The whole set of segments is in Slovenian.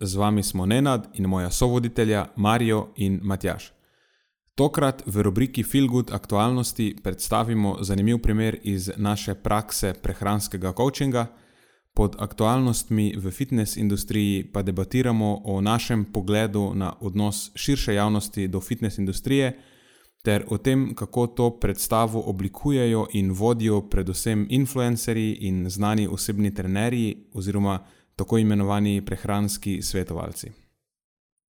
z vami smo Nenad in moja sovoditelja Marijo in Matjaš. Tokrat v rubriki Feel Good aktualnosti predstavimo zanimiv primer iz naše prakse prehranskega coachinga. Pod aktualnostmi v fitness industriji pa debatiramo o našem pogledu na odnos širše javnosti do fitness industrije ter o tem, kako to predstavo oblikujejo in vodijo predvsem influencerji in znani osebni trenerji oziroma tako imenovani prehranski svetovalci.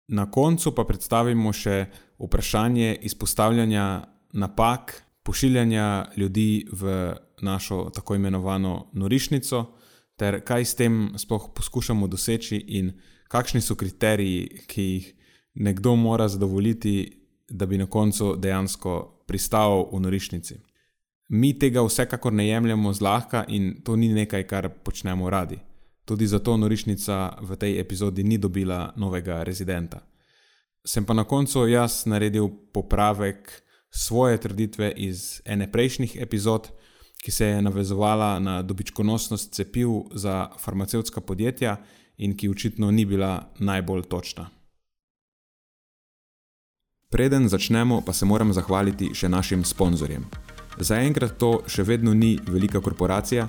Na koncu pa predstavimo še vprašanje izpostavljanja napak, pošiljanja ljudi v našo tako imenovano norišnico, ter kaj s tem sploh poskušamo doseči, in kakšni so kriteriji, ki jih nekdo mora zadovoljiti, da bi na koncu dejansko pristal v norišnici. Mi tega vsekakor ne jemljemo zlahka in to ni nekaj, kar počnemo radi. Tudi zato norišnica v tej epizodi ni dobila novega rezidenta. Sem pa na koncu jaz naredil popravek svoje trditve iz ene prejšnjih epizod, ki se je navezovala na dobičkonosnost cepiv za farmacevtska podjetja in ki očitno ni bila najbolj točna. Preden začnemo, pa se moram zahvaliti še našim sponzorjem. Zaenkrat to še vedno ni velika korporacija,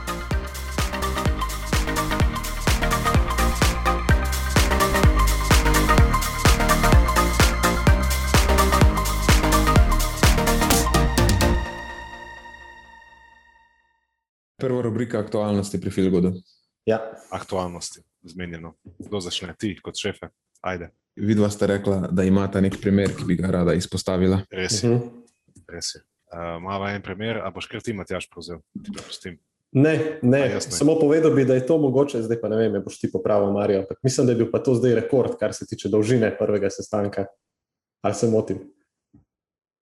Prva rubrika aktualnosti pri Filgodu. Ja. Aktualnosti, zmenjeno. Kdo začne ti kot šefe? Ajde. Vidva sta rekla, da imata nek primer, ki bi ga rada izpostavila. Res je. Uh -huh. Res je. Uh, Mava en primer, a boš kar ti, Matjaš, prevzel? Ne, ne. ne. samo povedal bi, da je to mogoče, zdaj pa ne vem, boš ti popravil, Marijo. Mislim, da je bil pa to zdaj rekord, kar se tiče dolžine prvega sestanka. Ali se motim?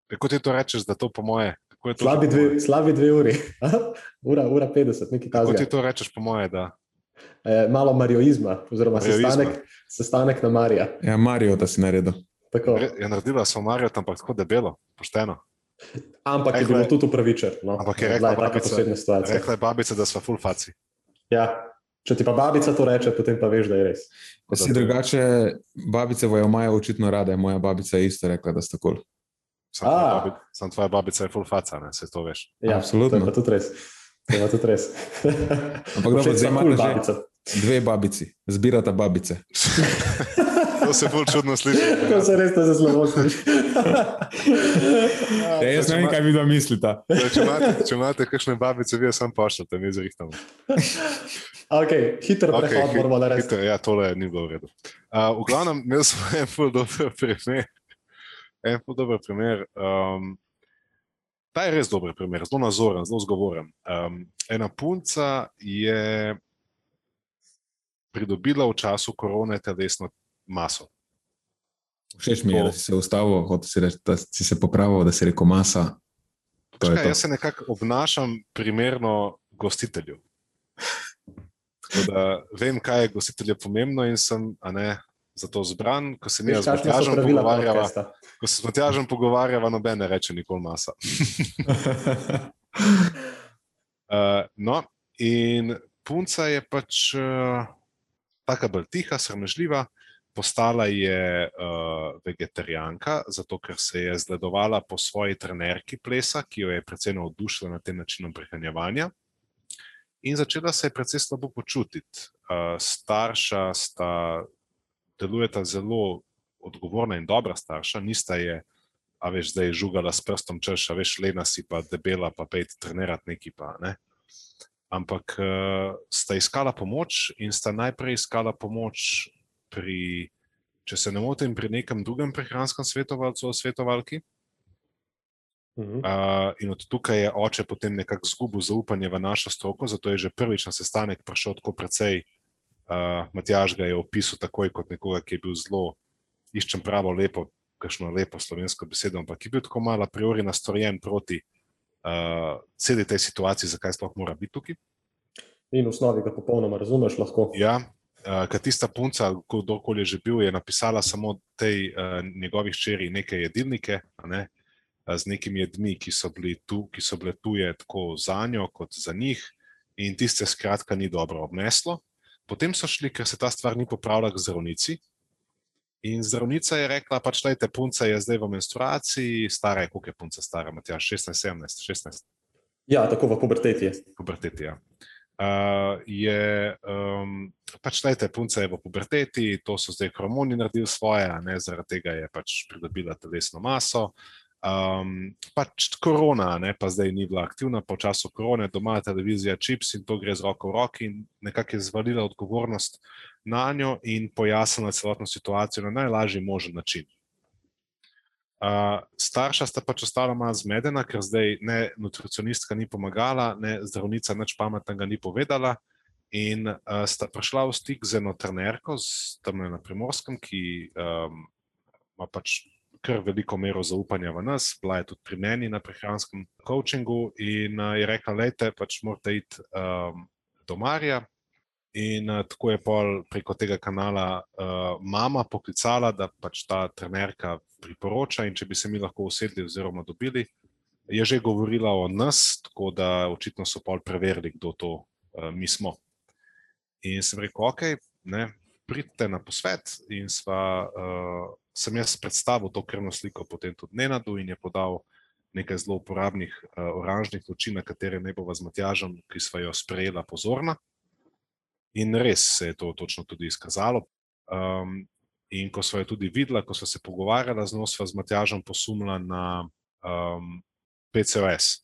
Kako ti to rečeš, da to po moje Slabi dve, slabi dve uri, ura, ura 50, nekaj takega. Kako ti to rečeš, po moje? Da... E, malo marioizma, oziroma sestanek, sestanek na Marija. Ja, Marijo, da si naredil. Je naredila samo Marijo, ampak tako debelo, pošteno. Ampak rekla, je bilo tudi upravičen. No. Ampak je rekla, babica, rekla je babica, da smo full faci. Ja. Če ti pa babica to reče, potem pa veš, da je res. Si drugače, babice v Jomaju očitno rade, moja babica je isto rekla, da sta kul. Cool. Sam, tvoja, babi, sam tvoja babica je full faca, ne se to veš. Ja, absolutno. To je tudi res. To je tudi res. Ampak dobro, zdaj imamo babico. Dve babici, zbirata babice. to se bolj čudno sliši. To se res zelo zelo sliši. ja, jaz ne vem, kaj vi da mislite. če, če imate kakšne babice, vi jo sam pošljete, mi zrihtamo. Okay, hitro okay, prehod moramo narediti. Ja, tole ni bilo v redu. Uh, v glavnem, imel sem en full dober primer en dober primer. Um, ta je res dober primer, zelo nazoren, zelo zgovoren. Um, ena punca je pridobila v času korone telesno maso. Všeč mi je, da si se ustavil, si reč, da si se popravil, da si rekel masa. Čakaj, jaz se nekako obnašam primerno gostitelju. Da vem, kaj je gostitelju pomembno, in sem, a ne, zato zbran, ko se mi z Matjažem pogovarjava. Ko se z Matjažem pogovarjava, nobene reče nikoli masa. uh, no, in punca je pač uh, taka bolj tiha, sramežljiva. Postala je uh, vegetarijanka, zato ker se je zgledovala po svoji trenerki plesa, ki jo je precej navdušila nad tem načinom prehranjevanja. In začela se je precej slabo počutiti. Uh, starša sta delujeta zelo odgovorna in dobra starša, nista je, a veš, zdaj žugala s prstom, češ, a veš, lena si pa debela, pa pejti trenirati neki pa. Ne? Ampak uh, sta iskala pomoč in sta najprej iskala pomoč pri, če se ne motim, pri nekem drugem prehranskem svetovalcu, svetovalki. Uh, in od tukaj je oče potem nekako izgubil zaupanje v našo stroko, zato je že prvič na sestanek prišel tako precej. Uh, Matjaž ga je opisal takoj kot nekoga, ki je bil zelo, iščem pravo, lepo, kakšno lepo slovensko besedo, ampak je bil tako malo a priori nastrojen proti uh, celi tej situaciji, zakaj sploh mora biti tukaj. In v osnovi ga popolnoma razumeš lahko. Ja, uh, ker tista punca, kdorkoli je že bil, je napisala samo tej uh, njegovih čeri neke jedilnike. Ne? z nekimi jedmi, ki so, tu, ki so bile tuje tako za njo, kot za njih, in tiste skratka ni dobro obneslo. Potem so šli, ker se ta stvar ni popravila, k zdravnici. In zdravnica je rekla: pač, Lejte, punca je zdaj v menstruaciji, stara je, koliko je punca stara, Matija, 16, 17, 16. Ja, tako v puberteti. Puberteti, ja. Uh, je um, pač, lejte, punca je v puberteti, to so zdaj hormoni naredili svoje, ne, zaradi tega je pač pridobila telesno maso. Um, pač korona, ne, pa zdaj ni bila aktivna, po času korone, doma je televizija Chips in to gre z roko v roki, in nekako je zvalila odgovornost na njo in pojasnila celotno situacijo na najlažji možen način. Uh, starša sta pač ostala malo zmedena, ker zdaj ne nutricionistka ni pomagala, ne zdravnica nič pametnega ni povedala. In uh, sta prišla v stik z eno trenerko, tam na primorskem, ki um, ima pač kar veliko mero zaupanja v nas, bila je tudi pri meni na prehranskem coachingu in uh, je rekla, lejte, pač morate iti um, do Marija. In uh, tako je pol preko tega kanala uh, mama poklicala, da pač ta trenerka priporoča in če bi se mi lahko usedli oziroma dobili, je že govorila o nas, tako da očitno so pol preverili, kdo to uh, mi smo. In sem rekel, ok, ne, pridite na posvet in sva uh, sem jaz predstavil to krvno sliko, potem tudi Nenadu in je podal nekaj zelo uporabnih uh, oranžnih luči, na katere ne bova z Matjažem, ki sva jo sprejela pozorna. In res se je to točno tudi izkazalo. Um, in ko sva jo tudi videla, ko sva se pogovarjala z njo, sva z Matjažem posumila na um, PCOS.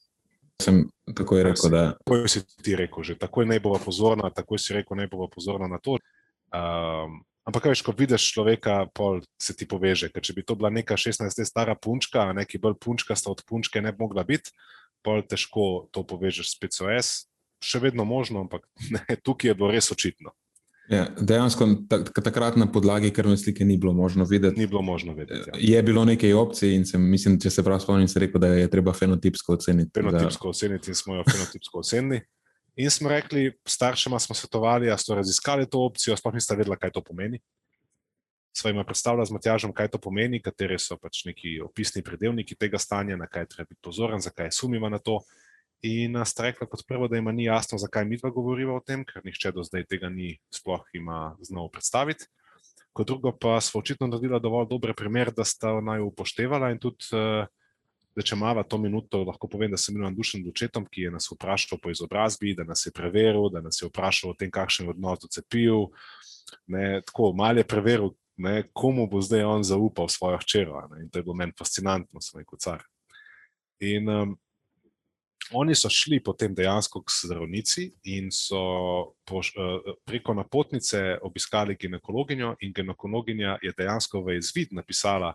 Sem takoj rekel, da. Takoj si ti rekel, že takoj ne bova pozorna, takoj si rekel, ne bova pozorna na to. Um, Ampak, veš, ko vidiš človeka, pol se ti poveže. Ker če bi to bila neka 16-letna stara punčka, neki bolj punčka sta od punčke ne bi mogla biti, pol težko to povežeš s PCOS. Še vedno možno, ampak ne, tukaj je bilo res očitno. Ja, dejansko takrat na podlagi krvne slike ni bilo možno videti. Ni bilo možno videti. Ja. Je bilo nekaj opcij in sem, mislim, če se prav spomnim, se rekel, da je treba fenotipsko oceniti. Fenotipsko da... oceniti in smo jo fenotipsko ocenili. In smo rekli, staršema smo svetovali, da so raziskali to opcijo, sploh nista vedela, kaj to pomeni. Sva jim predstavila z Matjažem, kaj to pomeni, kateri so pač neki opisni predelniki tega stanja, na kaj treba biti pozoren, zakaj sumimo na to. In sta rekla, kot prvo, da jim ni jasno, zakaj mi dva govorimo o tem, ker nihče do zdaj tega ni sploh ima znal predstaviti. Kot drugo, pa smo očitno naredila dovolj dober primer, da sta naj upoštevala in tudi uh, da če imamo to minuto, lahko povem, da sem imel dušen dučetom, ki je nas vprašal po izobrazbi, da nas je preveril, da nas je vprašal o tem, kakšen je odnos do cepiv. Ne, tako malo je preveril, ne, komu bo zdaj on zaupal svojo hčero. In to je bilo meni fascinantno, sem rekel, car. In um, oni so šli potem dejansko k zdravnici in so po, uh, preko napotnice obiskali ginekologinjo, in ginekologinja je dejansko v izvid napisala,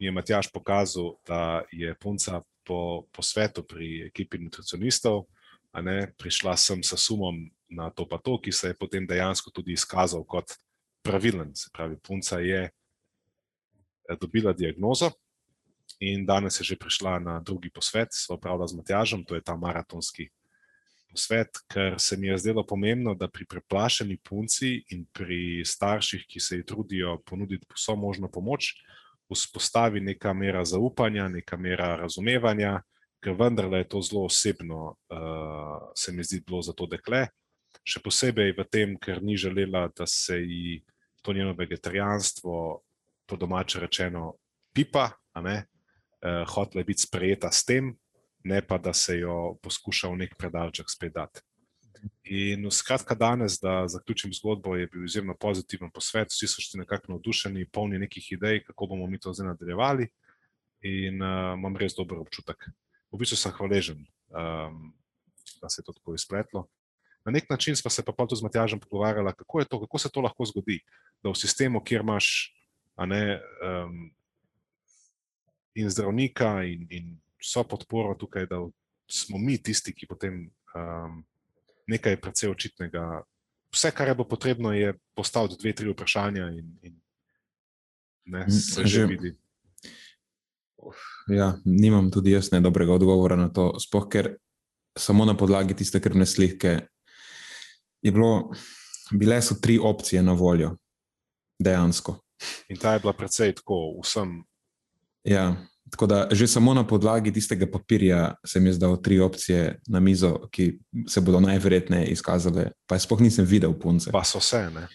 je Matjaš pokazal, da je punca po, po svetu pri ekipi nutricionistov, a ne prišla sem s sumom na to, pa to, ki se je potem dejansko tudi izkazal kot pravilen. Se pravi, punca je eh, dobila diagnozo in danes je že prišla na drugi posvet, so opravila z Matjažem, to je ta maratonski. Svet, ker se mi je zdelo pomembno, da pri preplašeni punci in pri starših, ki se ji trudijo ponuditi vso možno pomoč, vzpostavi neka mera zaupanja, neka mera razumevanja, ker vendarle je to zelo osebno, uh, se mi zdi, bilo za to dekle. Še posebej v tem, ker ni želela, da se ji to njeno vegetarijanstvo, po domače rečeno, pipa, uh, hotela biti sprejeta s tem, ne pa da se jo poskuša v nek predalček spet dati. In skratka, danes, da zaključim zgodbo, je bil izjemno pozitiven posvet, vsi so šli nekako navdušeni, polni nekih idej, kako bomo mi to zdaj nadaljevali. In uh, imam res dober občutek. V bistvu sem hvaležen, um, da se je to tako izpletlo. Na nek način smo se pa tudi z Matjažem pogovarjali, kako, to, kako se to lahko zgodi, da v sistemu, kjer imaš ne, um, in zdravnika, in, in so podporo tukaj, da smo mi tisti, ki potem um, nekaj precej očitnega. Vse, kar je bilo potrebno, je postaviti dve, tri vprašanja, in, in ne, se že vidi. Ja, nimam tudi jaz ne dobrega odgovora na to. Sploh, ker samo na podlagi tiste krvne slike je bilo, bile so tri opcije na voljo, dejansko. In ta je bila precej tako, vsem. Ja, tako da že samo na podlagi tistega papirja se mi je zdelo tri opcije na mizo, ki se bodo najverjetneje izkazale. Pa jaz sploh nisem videl punce. Pa so vse. Ne?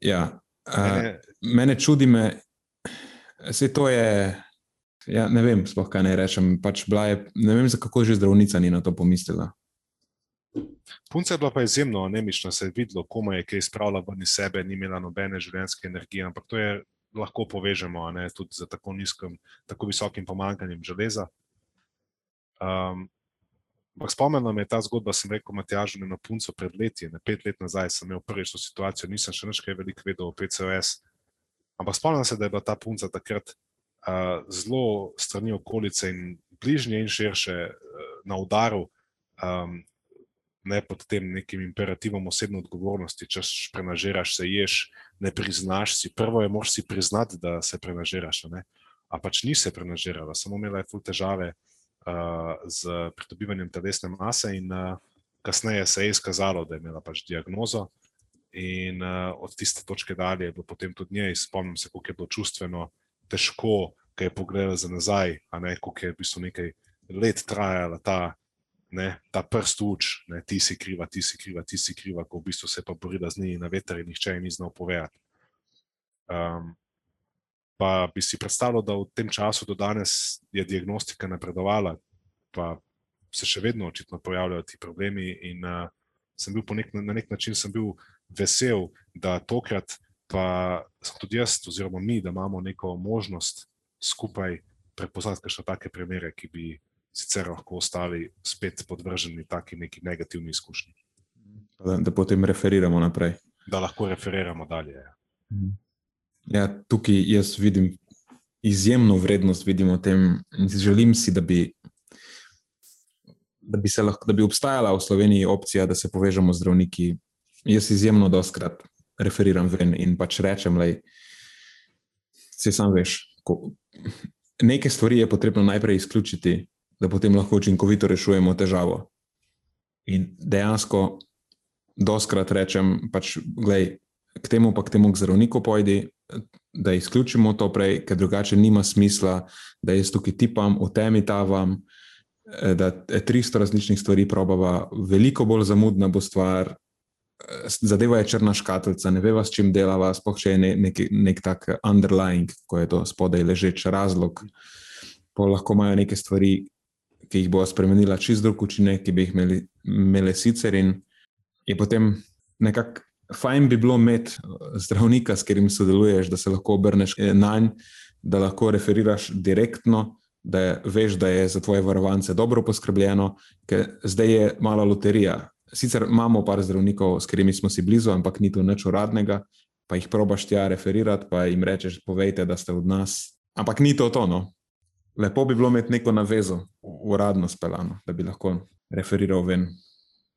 Ja, uh, mene čudi, me, vse to je. Ja, ne vem, sploh kaj naj rečem. Pač je, ne vem, kako že zdravnica ni na to pomislila. Punca je bila pa izjemno anemična, se je videlo, komu je kaj spravila ven iz sebe, ni imela nobene življenjske energije, ampak to je lahko povežemo ne, tudi z tako nizkim, tako visokim pomankanjem železa. Um, Spomnil me je ta zgodba, sem rekel, Matjaž, na punco pred leti, ne pet let nazaj, sem imel prvič to situacijo, nisem še nekaj veliko vedel o PCOS. Ampak spomnim se, da je bila ta punca takrat uh, zelo strani okolice in bližnje in širše uh, na udaru. Um, ne pod tem nekim imperativom osebne odgovornosti, če se prenažiraš, se ješ, ne priznaš si. Prvo je, moraš si priznati, da se prenažiraš. A pač ni se prenažirala, samo imela je ful težave uh, z pridobivanjem telesne mase, in uh, kasneje se je izkazalo, da je imela pač diagnozo. In uh, od tiste točke dalje je bilo potem tudi njej, spomnim se, kako je bilo čustveno težko, kaj je pogledala za nazaj, a ne kako je v bistvu nekaj let trajala ta ne, ta prst uč, ne, ti si kriva, ti si kriva, ti si kriva, ko v bistvu se pa borila z njimi na veter in nihče jim ni znal povedati. Um, pa bi si predstavljal, da v tem času do danes je diagnostika napredovala, pa se še vedno očitno pojavljajo ti problemi. In uh, sem bil nek, na nek način bil vesel, da tokrat pa sem tudi jaz, oziroma mi, da imamo neko možnost skupaj prepoznati še take primere, ki bi sicer lahko ostali spet podvrženi taki neki negativni izkušnji. Da, da potem referiramo naprej. Da lahko referiramo dalje. Ja. Mhm. Ja, tukaj jaz vidim izjemno vrednost v tem, in želim si, da bi, da, bi lahko, da bi obstajala v Sloveniji opcija, da se povežemo z zdravniki. Jaz izjemno doskrat referiram ven in pač rečem, da se sam veš. Ko, Neke stvari je potrebno najprej izključiti, da potem lahko učinkovito rešujemo težavo. In dejansko, doskrat rečem, pač, glej, k temu pa k temu k zdravniku pojdi, da izključimo to prej, ker drugače nima smisla, da jaz tukaj tipam, v temi tavam, eh, da 300 različnih stvari probava, veliko bolj zamudna bo stvar. Eh, zadeva je črna škatlica, ne veva, s čim delava, sploh če je ne, nek, nek tak underlying, ko je to spodaj ležeč razlog. Pa lahko imajo neke stvari, ki jih bo spremenila čist drug učinek, ki bi jih imeli, imeli sicer. In je potem nekako fajn bi bilo imeti eh, zdravnika, s katerim sodeluješ, da se lahko obrneš eh, na njega, da lahko referiraš direktno. Da je, veš, da je za tvoje varovance dobro poskrbljeno, ker zdaj je mala loterija. Sicer imamo par zdravnikov, s katerimi smo si blizu, ampak ni to nič uradnega, pa jih probaš tja referirati, pa jim rečeš, povejte, da ste od nas. Ampak ni to to, no. Lepo bi bilo imeti neko navezo, uradno speljano, da bi lahko referiral ven,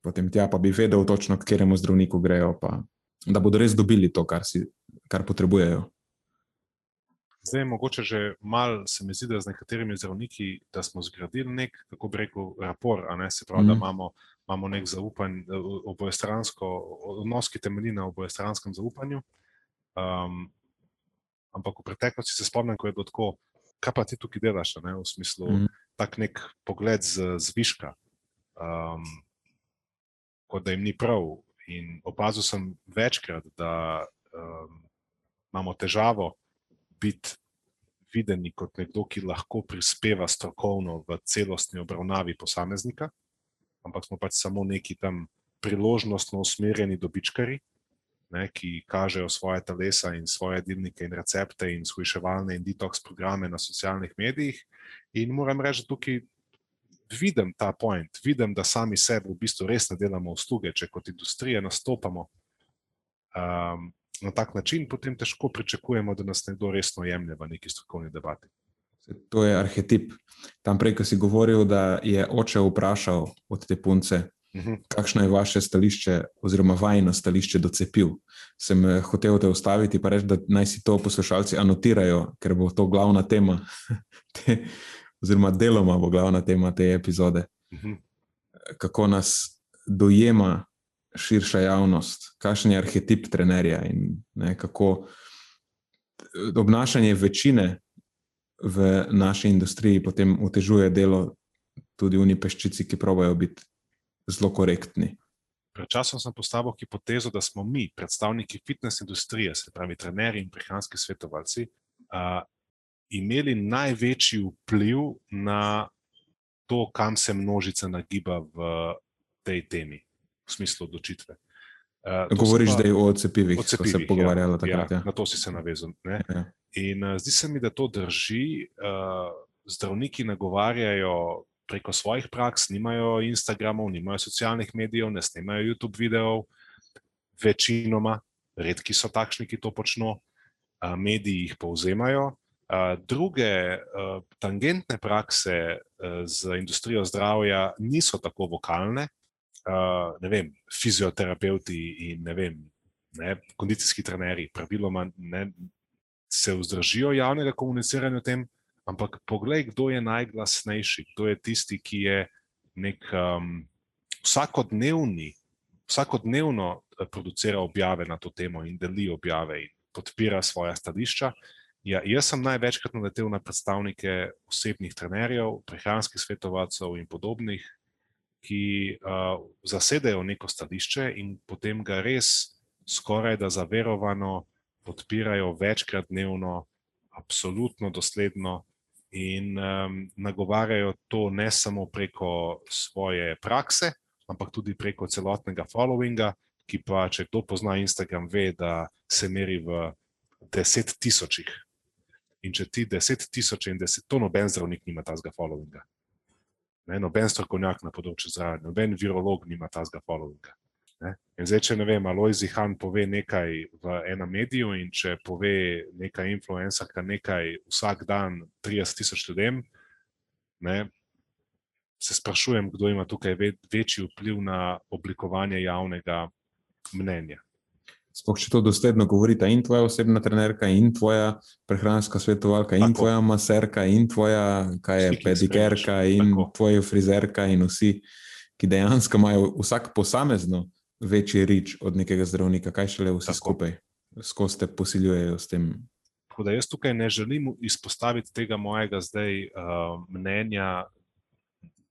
potem tja pa bi vedel točno, k kateremu zdravniku grejo, pa da bodo res dobili to, kar, si, kar potrebujejo. Zdaj, mogoče že malo se mi zdi, da z nekaterimi zdravniki, da smo zgradili nek, kako bi rekel, rapor, ne, se pravi, mm. da mhm. imamo, imamo nek zaupanje, obojestransko, odnos, ki temelji na obojestranskem zaupanju. Um, ampak v preteklosti se spomnim, ko je bilo tako, kaj pa ti tukaj delaš, ne? v smislu mm. tak nek pogled z, z viška, um, kot da jim ni prav. In opazil sem večkrat, da um, imamo težavo biti videni kot nekdo, ki lahko prispeva strokovno v celostni obravnavi posameznika, ampak smo pač samo neki tam priložnostno usmerjeni dobičkari, ne, ki kažejo svoje telesa in svoje delnike in recepte in shujševalne in detoks programe na socialnih medijih. In moram reči, da tukaj vidim ta point, vidim, da sami sebi v bistvu res ne delamo usluge, če kot industrija nastopamo um, na tak način, potem težko pričakujemo, da nas nekdo resno jemlje v neki strokovni debati. To je arhetip. Tam prej, ko si govoril, da je oče vprašal od te punce. Kakšno je vaše stališče, oziroma vajno stališče do cepiv. Sem eh, hotel te ustaviti in reči, da naj si to poslušalci anotirajo, ker bo to glavna tema, te, oziroma deloma bo glavna tema te epizode. Mhm. Kako nas dojema širša javnost, kakšen je arhetip trenerja in ne, kako obnašanje večine v naši industriji potem otežuje delo tudi v peščici, ki pravijo biti zelo korektni. Pred časom sem postavil hipotezo, da smo mi, predstavniki fitness industrije, se pravi trenerji in prehranski svetovalci, uh, imeli največji vpliv na to, kam se množica nagiba v tej temi v smislu odločitve. Uh, Govoriš, pa, da je o cepivih, o cepivih se pogovarjala ja, takrat. Ja, ja. Na to si se navezal. Ja. In uh, zdi se mi, da to drži. Uh, zdravniki nagovarjajo preko svojih praks, nimajo Instagramov, nimajo socialnih medijev, ne snimajo YouTube videov, večinoma, redki so takšni, ki to počno, mediji jih povzemajo. Druge tangentne prakse z industrijo zdravja niso tako vokalne, ne vem, fizioterapeuti in ne vem, ne, kondicijski trenerji, praviloma ne, se vzdržijo javnega komuniciranja o tem, ampak poglej, kdo je najglasnejši, kdo je tisti, ki je nek um, vsakodnevni, vsakodnevno eh, producira objave na to temo in deli objave in podpira svoje stališča. Ja, jaz sem največkrat naletel na predstavnike osebnih trenerjev, prehranskih svetovalcev in podobnih, ki uh, zasedajo neko stališče in potem ga res skoraj da zaverovano podpirajo večkrat dnevno, absolutno dosledno in um, nagovarjajo to ne samo preko svoje prakse, ampak tudi preko celotnega followinga, ki pa, če kdo pozna Instagram, ve, da se meri v deset tisočih. In če ti deset tisoč in deset, to noben zdravnik nima tazga followinga. Ne, noben strokovnjak na področju zdravja, noben virolog nima tazga followinga. Ne. In zdaj, če ne vem, Alois Zihan pove nekaj v enem mediju, in če pove neka influencerka nekaj vsak dan 30 tisoč ljudem, ne, se sprašujem, kdo ima tukaj večji vpliv na oblikovanje javnega mnenja. Sploh če to dosledno govorita in tvoja osebna trenerka, in tvoja prehranska svetovalka, in tvoja maserka, in tvoja, kaj je, pedikerka, in Tako. tvoja frizerka, in vsi, ki dejansko imajo vsak posamezno večji rič od nekega zdravnika, kaj šele vsi Tako. skupaj, skozi te posiljujejo s tem. Tako da jaz tukaj ne želim izpostaviti tega mojega zdaj uh, mnenja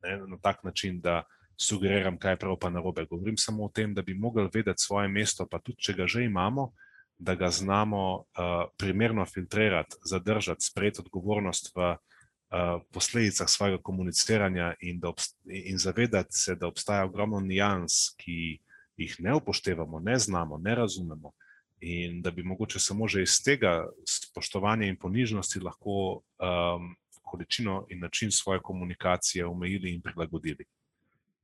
ne, na tak način, da sugeriram, kaj je prav pa narobe. Govorim samo o tem, da bi mogli vedeti svoje mesto, pa tudi če ga že imamo, da ga znamo uh, primerno filtrirati, zadržati, sprejeti odgovornost v uh, posledicah svojega komuniciranja in, in zavedati se, da obstaja ogromno nijans, ki jih ne upoštevamo, ne znamo, ne razumemo. In da bi mogoče samo že iz tega spoštovanja in ponižnosti lahko um, količino in način svoje komunikacije omejili in prilagodili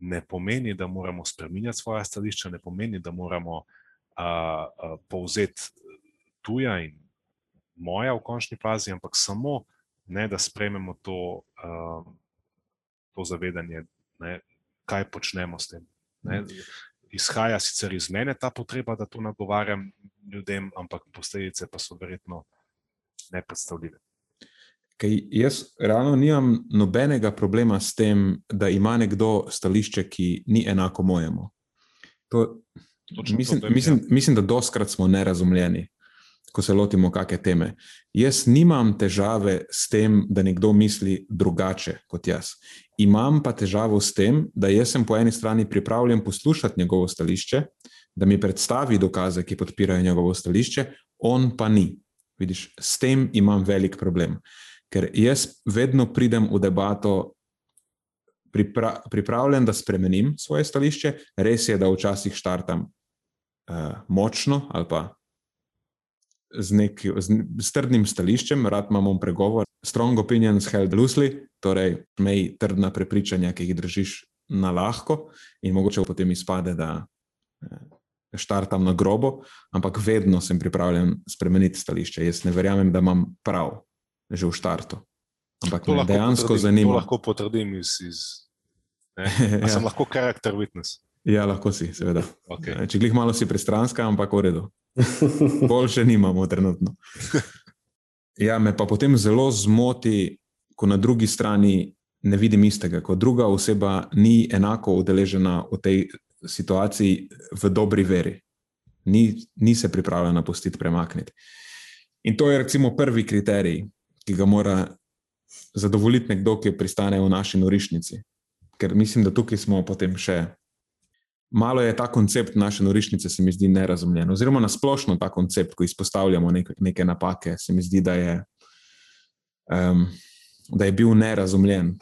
ne pomeni, da moramo spremenjati svoje stališča, ne pomeni, da moramo a, a, povzeti tuja in moja v končni fazi, ampak samo, ne, da sprejmemo to, a, to zavedanje, ne, kaj počnemo s tem. Ne. Izhaja sicer iz mene ta potreba, da to nagovarjam ljudem, ampak posledice pa so verjetno nepredstavljive. Kaj jaz realno nimam nobenega problema s tem, da ima nekdo stališče, ki ni enako mojemu. To, mislim, tem, mislim, ja. mislim, da doskrat smo nerazumljeni, ko se lotimo kakšne teme. Jaz nimam težave s tem, da nekdo misli drugače kot jaz. Imam pa težavo s tem, da jaz sem po eni strani pripravljen poslušati njegovo stališče, da mi predstavi dokaze, ki podpirajo njegovo stališče, on pa ni. Vidiš, s tem imam velik problem. Ker jaz vedno pridem v debato pripra pripravljen, da spremenim svoje stališče. Res je, da včasih štartam uh, močno ali pa z, nek, z, z trdnim stališčem, rad imamo pregovor. Strong opinions held loosely, torej mej trdna prepričanja, ki jih držiš na lahko, in mogoče potem izpade, da uh, štartam na grobo, ampak vedno sem pripravljen spremeniti stališče. Jaz ne verjamem, da imam prav že v štartu. Ampak to me dejansko potrdim, zanima. To lahko potrdim iz. iz ja. Sem lahko karakter witness. Ja, lahko si, seveda. Okay. Če glih malo si pristranska, ampak v redu. Boljše nimamo trenutno. Ja, me pa potem zelo zmoti, ko na drugi strani ne vidim istega, ko druga oseba ni enako udeležena v tej situaciji v dobri veri. Ni, ni se pripravljena pustiti premakniti. In to je recimo prvi kriterij, ki ga mora zadovoljiti nekdo, ki pristane v naši norišnici. Ker mislim, da tukaj smo potem še. Malo je ta koncept naše norišnice, se mi zdi nerazumljen. Oziroma, nasplošno ta koncept, ko izpostavljamo neke, neke napake, se mi zdi, da je, um, da je bil nerazumljen,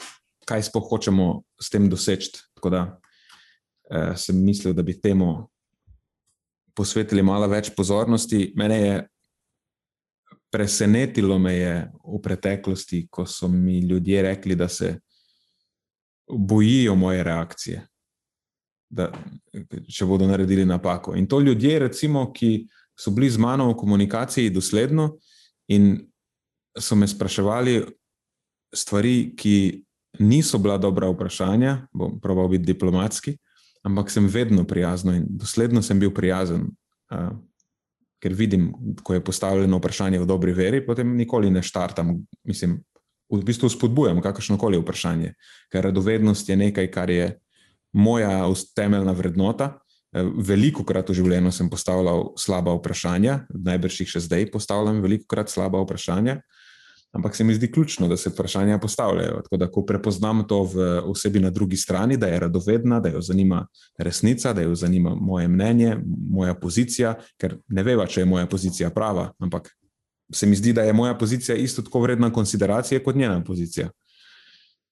kaj sploh hočemo s tem doseči. Tako da uh, sem mislil, da bi temu posvetili malo več pozornosti. Mene je presenetilo je v preteklosti, ko so mi ljudje rekli, da se bojijo moje reakcije, da, če bodo naredili napako. In to ljudje, recimo, ki so bili z mano v komunikaciji dosledno in so me spraševali stvari, ki niso bila dobra vprašanja, bom proval biti diplomatski, ampak sem vedno prijazno in dosledno sem bil prijazen. Uh, ker vidim, ko je postavljeno vprašanje v dobri veri, potem nikoli ne štartam. Mislim, v bistvu spodbujam kakršno koli vprašanje, ker radovednost je nekaj, kar je moja temeljna vrednota. Eh, veliko krat v življenju sem postavljal slaba vprašanja, najbrž jih še zdaj postavljam, veliko krat slaba vprašanja. Ampak se mi zdi ključno, da se vprašanja postavljajo. Tako da, ko prepoznam to v osebi na drugi strani, da je radovedna, da jo zanima resnica, da jo zanima moje mnenje, moja pozicija, ker ne veva, če je moja pozicija prava, ampak se mi zdi, da je moja pozicija isto tako vredna konsideracije kot njena pozicija.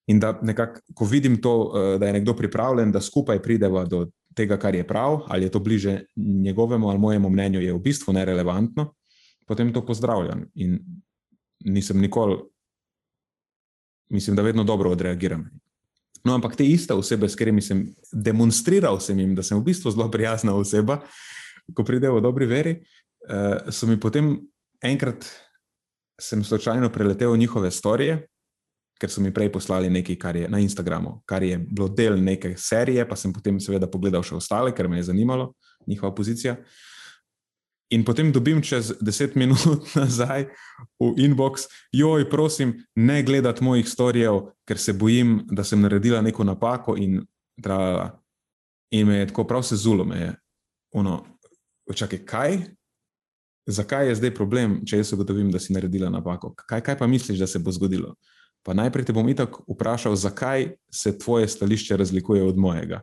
In da nekako, ko vidim to, eh, da je nekdo pripravljen, da skupaj prideva do tega, kar je prav, ali je to bliže njegovemu ali mojemu mnenju, je v bistvu nerelevantno, potem to pozdravljam. In nisem nikoli, mislim, da vedno dobro odreagiram. No, ampak te iste osebe, s katerimi sem demonstriral, sem jim, da sem v bistvu zelo prijazna oseba, ko pridejo v dobri veri, uh, so mi potem enkrat, sem slučajno preletel njihove storije, ker so mi prej poslali nekaj, kar je na Instagramu, kar je bilo del neke serije, pa sem potem seveda pogledal še ostale, ker me je zanimalo njihova pozicija. In potem dobim čez deset minut nazaj v inbox, joj, prosim, ne gledati mojih storijev, ker se bojim, da sem naredila neko napako. In, in me je tako prav se zulo, me je. Očakaj, kaj? Zakaj je zdaj problem, če jaz ugotovim, da si naredila napako? Kaj, kaj pa misliš, da se bo zgodilo? Pa najprej te bom itak vprašal, zakaj se tvoje stališče razlikuje od mojega.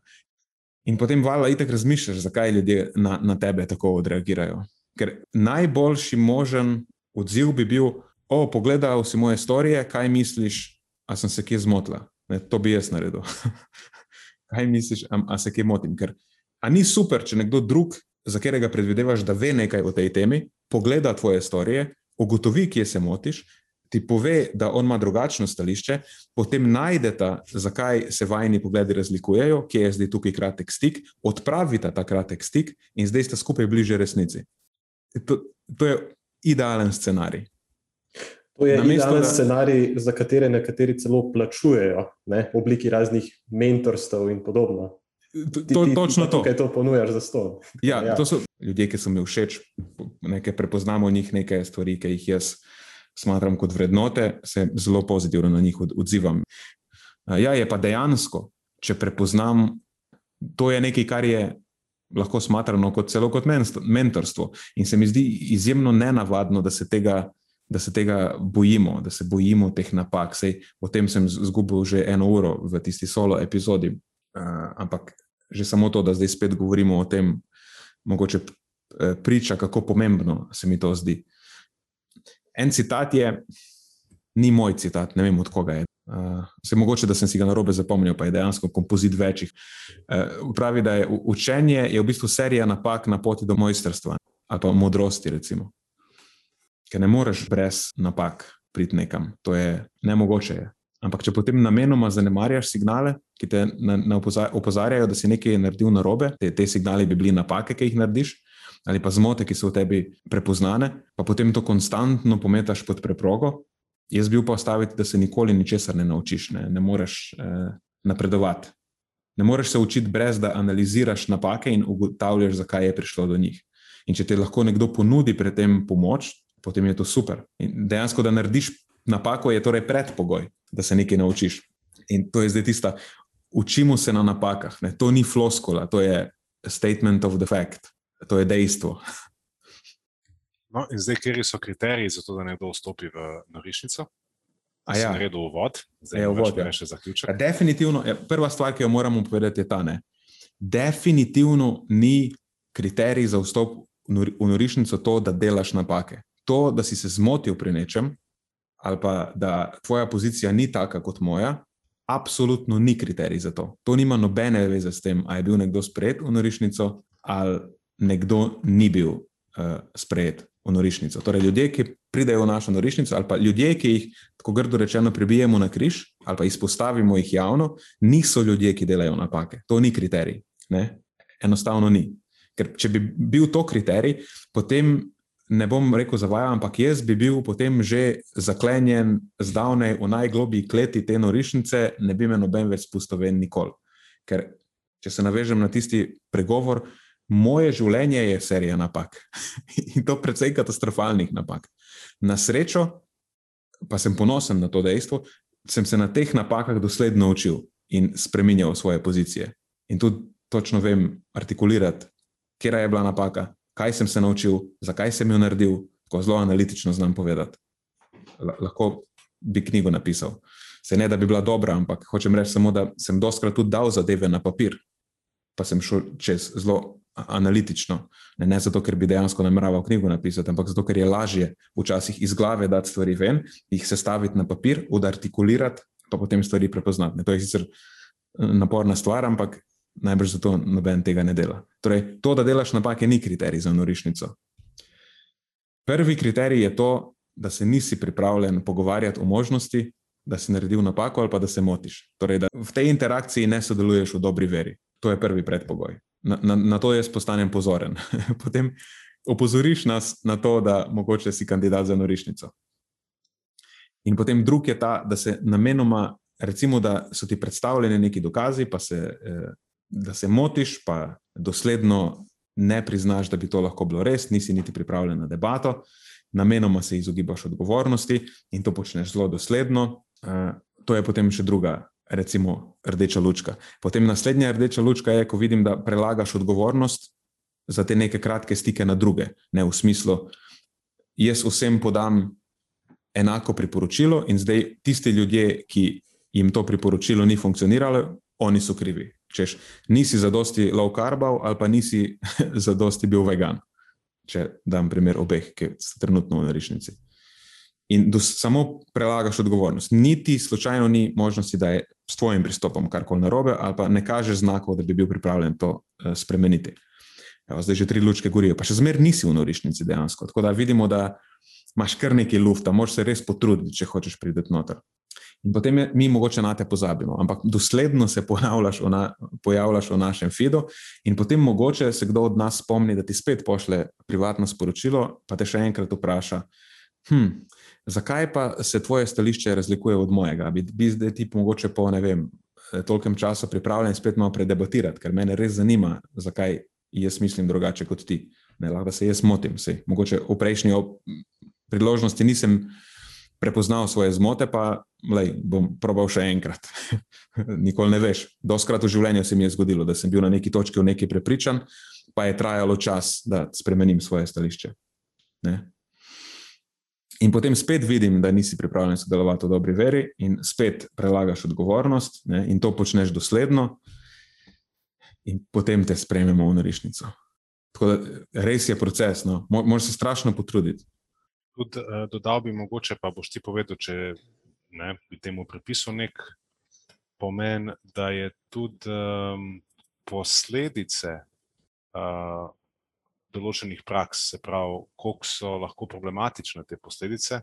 In potem valjda itek razmišljaš, zakaj ljudje na, na tebe tako odreagirajo. Ker najboljši možen odziv bi bil, o, pogledal si moje storije, kaj misliš, a sem se kje zmotila. Ne, to bi jaz naredil. kaj misliš, a, a se kje motim? Ker a ni super, če nekdo drug, za katerega predvidevaš, da ve nekaj o tej temi, pogleda tvoje storije, ugotovi, kje se motiš, ti pove, da on ima drugačno stališče, potem najdete, zakaj se vajni pogledi razlikujejo, kje je zdaj tukaj kratek stik, odpravite ta kratek stik in zdaj ste skupaj bliže resnici. To, to je idealen scenarij. To je Namesto, idealen da... scenarij, za katere nekateri celo plačujejo, ne, v obliki raznih mentorstv in podobno. To, to, točno to. Kaj to ponujaš za sto? Ja, ja. To so ljudje, ki so mi všeč, nekaj prepoznamo v njih, nekaj stvari, ki jih jaz smatram kot vrednote, se zelo pozitivno na njih odzivam. Ja, je pa dejansko, če prepoznam, to je nekaj, kar je lahko smatrano kot celo kot mentorstvo. In se mi zdi izjemno nenavadno, da se tega. Da se tega bojimo, da se bojimo teh napak. Sej, o tem sem izgubil že eno uro v tisti solo epizodi. Uh, ampak že samo to, da zdaj spet govorimo o tem, mogoče priča, kako pomembno se mi to zdi. En citat je, ni moj citat, ne vem od koga je. Uh, se mogoče, da sem si ga na robe zapomnil, pa je dejansko kompozit večjih. Uh, pravi, da je učenje je v bistvu serija napak na poti do mojstrstva ali pa modrosti, recimo. Ker ne moreš brez napak priti nekam, to je nemogoče. Je. Ampak, če potem namenoma zanemarjaš signale, ki te na, na opozarjajo, da si nekaj naredil na robe, te, te signale bi bili napake, ki jih narediš, ali pa zmote, ki so v tebi prepoznane, pa potem to konstantno pometaš pod preprogo, Jaz bi upal staviti, da se nikoli ničesar ne naučiš, ne, ne moreš eh, napredovati. Ne moreš se učiti, brez da analiziraš napake in ugotavljaš, zakaj je prišlo do njih. In če ti lahko nekdo ponudi pri tem pomoč, potem je to super. In dejansko, da narediš napako, je torej predpogoj, da se nekaj naučiš. In to je zdaj tista, učimo se na napakah. Ne. To ni floskola, to je statement of the fact, to je dejstvo. No, in zdaj, kje so kriteriji za to, da nekdo vstopi v norišnico? A ja, na redu uvod, zdaj je uvod, ja. še zaključek. Ja, definitivno, ja, prva stvar, ki jo moramo povedati, je ta. Ne. Definitivno ni kriterij za vstop v norišnico to, da delaš napake. To, da si se zmotil pri nečem, ali pa da tvoja pozicija ni taka kot moja, absolutno ni kriterij za to. To nima nobene veze s tem, ali je bil nekdo sprejet v norišnico ali nekdo ni bil uh, sprejet v norišnico. Torej, ljudje, ki pridejo v našo norišnico, ali pa ljudje, ki jih, tako grdo rečeno, prebijemo na križ ali pa izpostavimo jih javno, niso ljudje, ki delajo napake. To ni kriterij. Ne? Enostavno ni. Ker če bi bil to kriterij, potem ne bom rekel zavajam, ampak jaz bi bil potem že zaklenjen zdavnej v najglobji kleti te norišnice, ne bi me noben več spustil ven nikoli. Ker če se navežem na tisti pregovor, moje življenje je serija napak in to precej katastrofalnih napak. Na srečo, pa sem ponosen na to dejstvo, sem se na teh napakah dosledno učil in spremenjal svoje pozicije. In tudi točno vem artikulirati, kje je bila napaka, kaj sem se naučil, zakaj sem jo naredil, tako zelo analitično znam povedati. Lahko bi knjigo napisal. Se ne, da bi bila dobra, ampak hočem reči samo, da sem doskrat tudi dal zadeve na papir, pa sem šel čez zelo analitično. Ne, ne zato, ker bi dejansko nameraval knjigo napisati, ampak zato, ker je lažje včasih iz glave dati stvari ven, jih sestaviti na papir, odartikulirati, pa potem stvari prepoznati. Ne, to je sicer eh, naporna stvar, ampak najbrž zato noben tega ne dela. Torej, to, da delaš napake, ni kriterij za norišnico. Prvi kriterij je to, da se nisi pripravljen pogovarjati o možnosti, da si naredil napako ali pa da se motiš. Torej, da v tej interakciji ne sodeluješ v dobri veri. To je prvi predpogoj na, na, na to jaz postanem pozoren. Potem opozoriš nas na to, da mogoče si kandidat za norišnico. In potem drug je ta, da se namenoma, recimo, da so ti predstavljeni neki dokazi, pa se, eh, da se motiš, pa dosledno ne priznaš, da bi to lahko bilo res, nisi niti pripravljen na debato, namenoma se izogibaš odgovornosti in to počneš zelo dosledno. Eh, to je potem še druga recimo rdeča lučka. Potem naslednja rdeča lučka je, ko vidim, da prelagaš odgovornost za te neke kratke stike na druge. Ne v smislu, jaz vsem podam enako priporočilo in zdaj tisti ljudje, ki jim to priporočilo ni funkcioniralo, oni so krivi. Češ, nisi za dosti low carbov ali pa nisi za dosti bil vegan. Če dam primer obeh, ki so trenutno v narišnici in dos, samo prelagaš odgovornost. Niti slučajno ni možnosti, da je s tvojim pristopom karkoli narobe, ali pa ne kažeš znakov, da bi bil pripravljen to uh, spremeniti. Evo, zdaj že tri lučke gorijo, pa še zmeraj nisi v norišnici dejansko. Tako da vidimo, da imaš kar nekaj lufta, moraš se res potruditi, če hočeš priti noter. In potem je, mi mogoče na te pozabimo, ampak dosledno se pojavljaš v, na, pojavljaš v našem feedu, in potem mogoče se kdo od nas spomni, da ti spet pošle privatno sporočilo, pa te še enkrat vpraša. Hm, Zakaj pa se tvoje stališče razlikuje od mojega? Bi, bi zdaj ti mogoče po ne vem, tolkem času pripravljen spet malo predebatirati, ker me res zanima, zakaj jaz mislim drugače kot ti. Ne, lahko se jaz motim. Sej. Mogoče v prejšnji priložnosti nisem prepoznal svoje zmote, pa lej, bom probal še enkrat. Nikoli ne veš. Doskrat v življenju se mi je zgodilo, da sem bil na neki točki v neki prepričan, pa je trajalo čas, da spremenim svoje stališče. Ne? In potem spet vidim, da nisi pripravljen sodelovati v dobri veri, in spet prelagaš odgovornost, ne, in to počneš dosledno, in potem te sprejmemo v narišnico. Tako da res je proces, no, moraš se strašno potruditi. Tud, uh, dodal bi mogoče, pa boš ti povedal, če ne, bi temu pripisal nek pomen, da je tudi um, posledice uh, določenih praks, se pravi, koliko so lahko problematične te posledice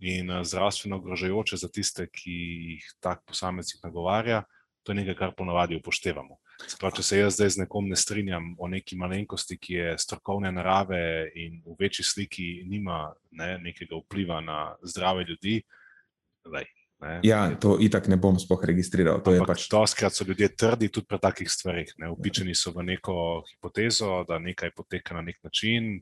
in uh, zdravstveno ogrožajoče za tiste, ki jih tak posameznik nagovarja, to je nekaj, kar ponavadi upoštevamo. Pravi, če se jaz zdaj z nekom ne strinjam o neki malenkosti, ki je strokovne narave in v večji sliki nima ne, nekega vpliva na zdrave ljudi. Lej, ne, ja, to itak ne bom spoh registriral. To, pač... skrat so ljudje trdi tudi pri takih stvarih. Upičeni so v neko hipotezo, da nekaj poteka na nek način.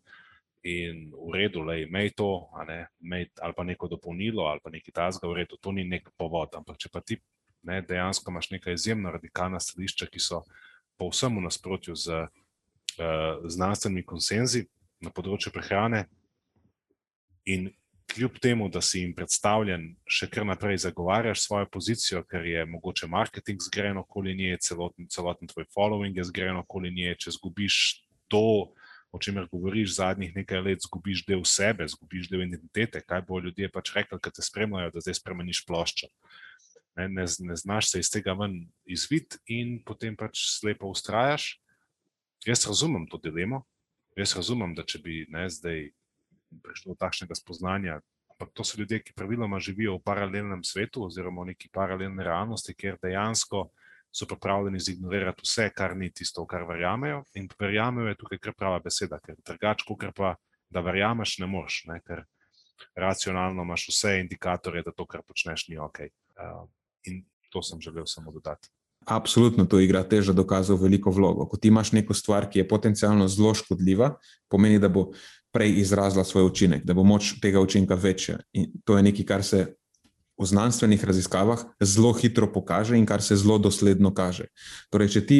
In v redu, da je to, ali pa neko dopolnilo, ali pa nekaj tasga, v redu, to ni nek povod. Ampak če pa ti ne, dejansko imaš nekaj izjemno radikalna stališča, ki so povsem v nasprotju z uh, znanstvenimi konsenzi na področju prehrane. In kljub temu, da si jim predstavljen, še kar naprej zagovarjaš svojo pozicijo, ker je mogoče marketing zgrajen okoli nje, celoten, celoten tvoj following je zgrajen okoli nje, če zgubiš to. O čemer govoriš zadnjih nekaj let, zgubiš del sebe, zgubiš del identitete. Kaj bo ljudje pač rekli, ki te spremljajo, da zdaj spremeniš ploščo. Ne, ne, ne znaš se iz tega ven izvid in potem pač slepo ustrajaš. Jaz razumem to dilemo, jaz razumem, da če bi ne, zdaj prišlo do takšnega spoznanja, ampak to so ljudje, ki praviloma živijo v paralelnem svetu oziroma v neki paralelni realnosti, kjer dejansko so pripravljeni zignorirati vse, kar ni tisto, v kar verjamejo. In verjamejo je tukaj kar prava beseda, ker drugače, kot pa da verjameš, ne moreš, ne, ker racionalno imaš vse indikatorje, da to, kar počneš, ni ok. Uh, In to sem želel samo dodati. Absolutno, to igra teža dokazov veliko vlogo. Ko ti imaš neko stvar, ki je potencialno zelo škodljiva, pomeni, da bo prej izrazila svoj učinek, da bo moč tega učinka večja. In to je nekaj, kar se v znanstvenih raziskavah zelo hitro pokaže in kar se zelo dosledno kaže. Torej, če ti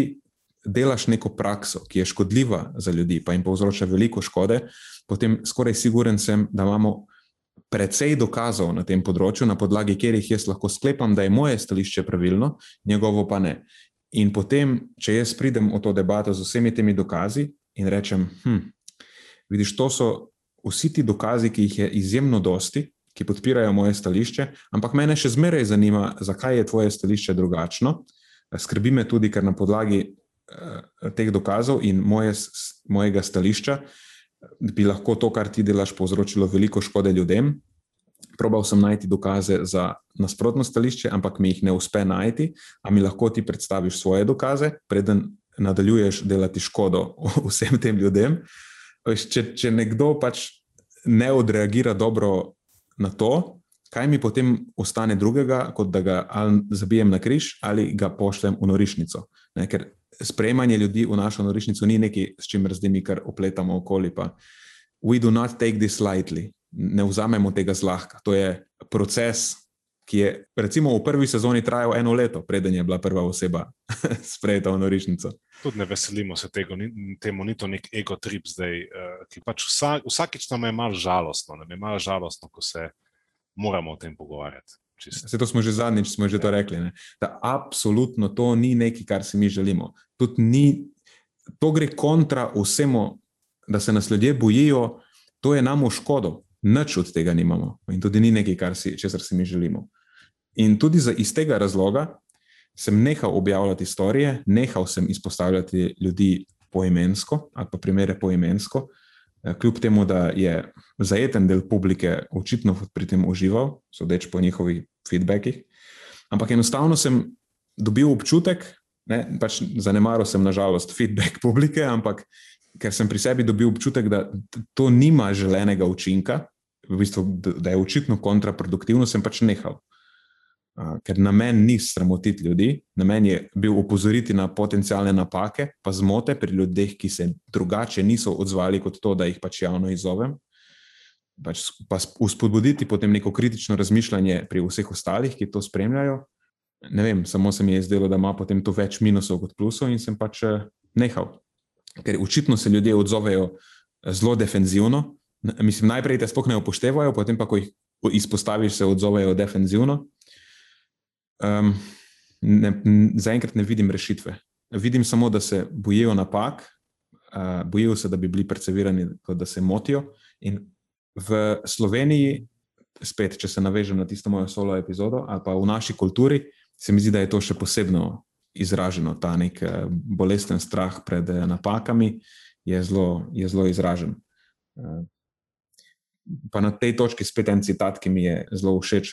delaš neko prakso, ki je škodljiva za ljudi, pa jim povzroča veliko škode, potem skoraj siguren sem, da imamo precej dokazov na tem področju, na podlagi katerih jaz lahko sklepam, da je moje stališče pravilno, njegovo pa ne. In potem, če jaz pridem v to debato z vsemi temi dokazi in rečem, hm, vidiš, to so vsi ti dokazi, ki jih je izjemno dosti, ki podpirajo moje stališče, ampak mene še zmeraj zanima, zakaj je tvoje stališče drugačno. Skrbi me tudi, ker na podlagi uh, teh dokazov in moje, mojega stališča uh, bi lahko to, kar ti delaš, povzročilo veliko škode ljudem. Probal sem najti dokaze za nasprotno stališče, ampak mi jih ne uspe najti. A mi lahko ti predstaviš svoje dokaze, preden nadaljuješ delati škodo vsem tem ljudem. Če, če nekdo pač ne odreagira dobro na to, kaj mi potem ostane drugega, kot da ga ali zabijem na križ ali ga pošljem v norišnico. Ne, ker sprejemanje ljudi v našo norišnico ni nekaj, s čimer zdaj mi kar opletamo okoli. Pa. We do not take this lightly, ne vzamemo tega zlahka. To je proces, ki je recimo v prvi sezoni trajal eno leto, preden je bila prva oseba sprejeta v norišnico. Tudi ne veselimo se tega, ni, temu ni to nek ego trip zdaj, uh, ki pač vsak, vsakič nam je malo žalostno, nam je malo žalostno, ko se moramo o tem pogovarjati. Se to smo že zadnjič smo že to rekli. Ne? Da absolutno to ni nekaj, kar si mi želimo. Ni, to gre kontra vsemu, da se nas ljudje bojijo, to je nam v škodo. Nič od tega nimamo in tudi ni nekaj, kar si, česar si mi želimo. In tudi iz tega razloga sem nehal objavljati storije, nehal sem izpostavljati ljudi poimensko ali pa primere poimensko. Eh, kljub temu, da je zajeten del publike očitno pri tem užival, sodeč po njihovih feedbackih. Ampak enostavno sem dobil občutek, ne, pač zanemaril sem nažalost feedback publike, ampak ker sem pri sebi dobil občutek, da to nima želenega učinka, v bistvu, da je očitno kontraproduktivno, sem pač nehal ker namen ni sramotiti ljudi, namen je bil upozoriti na potencijalne napake, pa zmote pri ljudeh, ki se drugače niso odzvali kot to, da jih pač javno izzovem. Pač pa uspodbuditi potem neko kritično razmišljanje pri vseh ostalih, ki to spremljajo. Ne vem, samo se mi je zdelo, da ima potem to več minusov kot plusov, in sem pač eh, nehal. Ker očitno se ljudje odzovejo eh, zelo defenzivno. Mislim, najprej te sploh ne upoštevajo, potem pa, ko jih izpostaviš, se odzovejo defenzivno. Um, Zaenkrat ne vidim rešitve. Vidim samo, da se bojijo napak, uh, bojijo se, da bi bili percebirani, kot da se motijo. In v Sloveniji, spet, če se navežem na tisto mojo solo epizodo, ali pa v naši kulturi, se mi zdi, da je to še posebno izraženo, ta nek eh, bolesten strah pred eh, napakami je zelo, je zelo izražen. Eh, pa na tej točki spet en citat, ki mi je zelo všeč.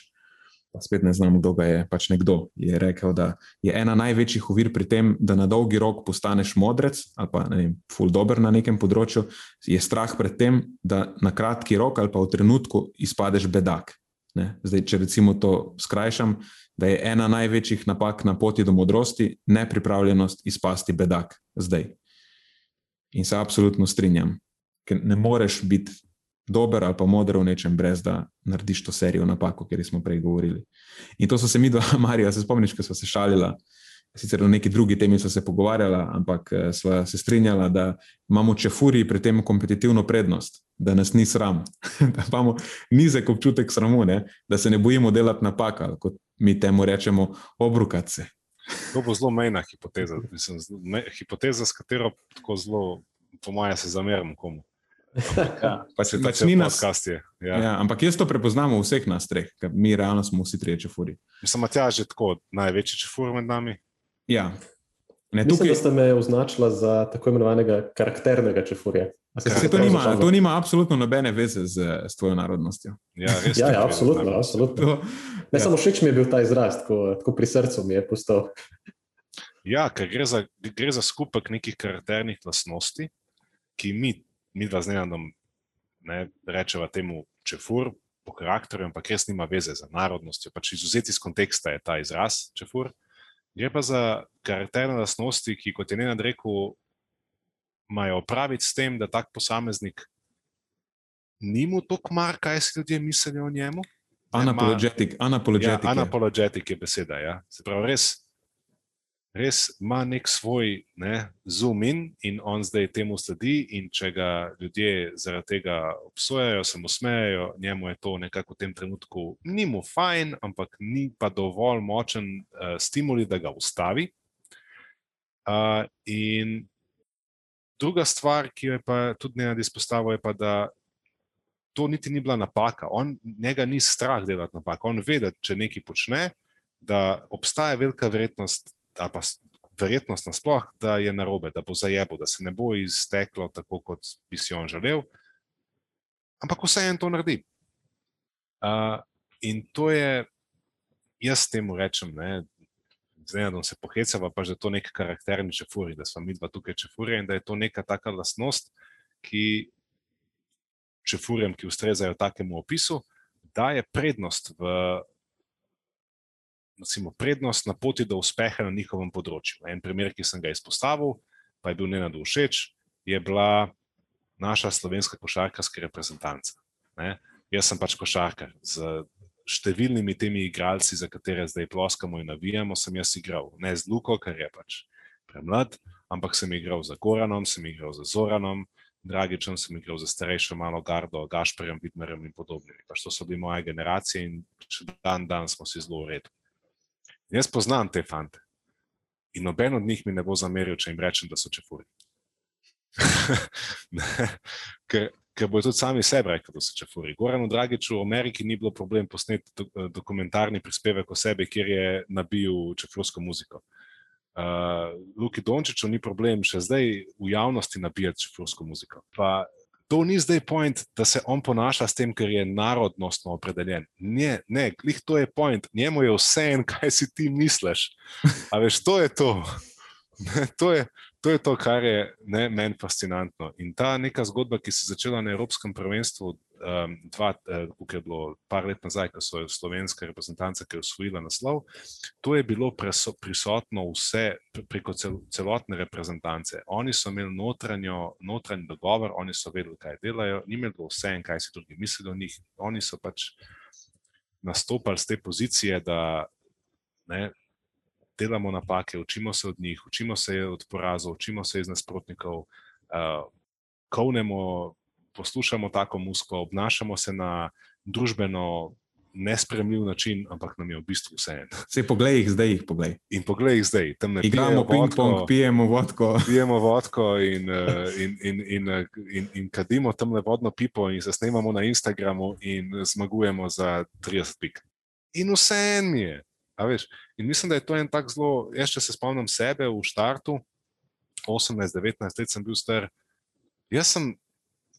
Pa spet ne znam, kdo ga je. Pač nekdo je rekel, da je ena največjih ovir pri tem, da na dolgi rok postaneš modrec ali pa ne vem, ful dobr na nekem področju, je strah pred tem, da na kratki rok ali pa v trenutku izpadeš bedak. Ne? Zdaj, če recimo to skrajšam, da je ena največjih napak na poti do modrosti nepripravljenost izpasti bedak zdaj. In se absolutno strinjam, ker ne moreš biti dober ali pa moder v nečem, brez da narediš to serijo napak, o kateri smo prej govorili. In to so se mi dva, Marija, se spomniš, ko smo se šalili. Sicer o neki drugi temi smo se pogovarjali, ampak eh, smo se strinjali, da imamo čefuri pri tem kompetitivno prednost, da nas ni sram, da imamo nizek občutek sramu, ne? da se ne bojimo delati napak, kot mi temu rečemo, obrukati se. To bo zelo mejna hipoteza, Mislim, me, hipoteza, s katero tako zelo, po mojem, se zamerim komu. Ja, pač, pač ni nas, ja. Ja, ampak jaz to prepoznam v vseh nas treh, ker mi realno smo vsi trije čefuri. Mislim, da je že tako največji čefur med nami. Ja. Ne, tukaj... Mislim, da ste me označila za tako imenovanega karakternega čefurja. Se, to, nima, to nima absolutno nobene veze z, z tvojo narodnostjo. Ja, ja, ja absolutno. absolutno. To, ne ja. samo všeč mi je bil ta izraz, tako, tako pri srcu mi je postal. Ja, ker gre za, gre za skupek nekih karakternih lastnosti, ki mi, mi dva z nenadom, ne rečemo temu čefur po karakterju, ampak res nima veze za narodnostjo. Pač izuzeti iz konteksta je ta izraz čefur. Gre pa za karakterne lastnosti, ki, kot je Nenad rekel, imajo opraviti s tem, da tak posameznik ni mu tako mar, kaj si ljudje mislijo o njemu. Anapologetik, anapologetik, ja, anapologetik je beseda. Ja. Se pravi, res, res ima nek svoj ne, zoom in in on zdaj temu sledi. In če ga ljudje zaradi tega obsojajo, se mu smejejo, njemu je to nekako v tem trenutku ni mu fajn, ampak ni pa dovolj močen uh, stimuli, da ga ustavi. Uh, in Druga stvar, ki jo je pa tudi ne izpostavil, je pa, da to niti ni bila napaka. On, njega ni strah delati napak. On ve, da če nekaj počne, da obstaja velika verjetnost, da pa verjetnost nasploh, da je narobe, da bo zajebo, da se ne bo izteklo tako, kot bi si on želel. Ampak vseeno to naredi. Uh, in to je, jaz temu rečem, ne, z enodom se pohecava, pa že to nek karakterni čefuri, da smo mi dva tukaj čefuri in da je to neka taka lastnost, ki čefurjem, ki ustrezajo takemu opisu, daje prednost v. Recimo, prednost na poti do uspeha na njihovem področju. En primer, ki sem ga izpostavil, pa je bil ne na duh všeč, je bila naša slovenska košarkarska reprezentanca. Ne? Jaz sem pač košarkar z številnimi temi igralci, za katere zdaj ploskamo in navijamo, sem jaz igral. Ne z Luko, ker je pač premlad, ampak sem igral za Goranom, sem igral za Zoranom, Dragičem, sem igral za starejšo malo gardo, Gašperjem, Vidmerjem in podobnimi. Pač to so bili moje generacije in še dan dan smo si zelo. In jaz poznam te fante. In noben od njih mi ne bo zameril, če jim rečem, da so čefuri. ker ker bojo tudi sami sebi rekli, da so čefuri. Goranu Dragiču v Ameriki ni bilo problem posneti do, dokumentarni prispevek o sebi, kjer je nabil čefursko muziko. Uh, Luki Dončiću ni problem še zdaj v javnosti nabijati čefursko muziko. Pa to ni zdaj point, da se on ponaša s tem, ker je narodnostno opredeljen. Ne, ne, klih to je point, njemu je vse en, kaj si ti misliš. A veš, to je to. to je, to je to, kar je ne, meni fascinantno. In ta neka zgodba, ki se je začela na Evropskem prvenstvu, um, dva, uh, je bilo par let nazaj, ko so slovenska reprezentanca, ki je usvojila naslov, to je bilo preso, prisotno vse preko cel, celotne reprezentance. Oni so imeli notranjo, notranji dogovor, oni so vedeli, kaj delajo, ni imelo vse en, kaj si drugi mislijo o njih. Oni so pač nastopali z te pozicije, da ne, delamo napake, učimo se od njih, učimo se od porazov, učimo se iz nasprotnikov, uh, kovnemo, poslušamo tako musko, obnašamo se na družbeno nespremljiv način, ampak nam je v bistvu vse en. Se poglej jih zdaj, jih poglej. In poglej jih zdaj, tam ne Igramo ping-pong, pijemo vodko. Pijemo vodko in, in, in, in, in, in kadimo tam le vodno pipo in se snemamo na Instagramu in zmagujemo za 30 pik. In vse en je. In mislim, da je to en tak zelo, jaz če se spomnim sebe v štartu, 18-19 let sem bil star. Jaz sem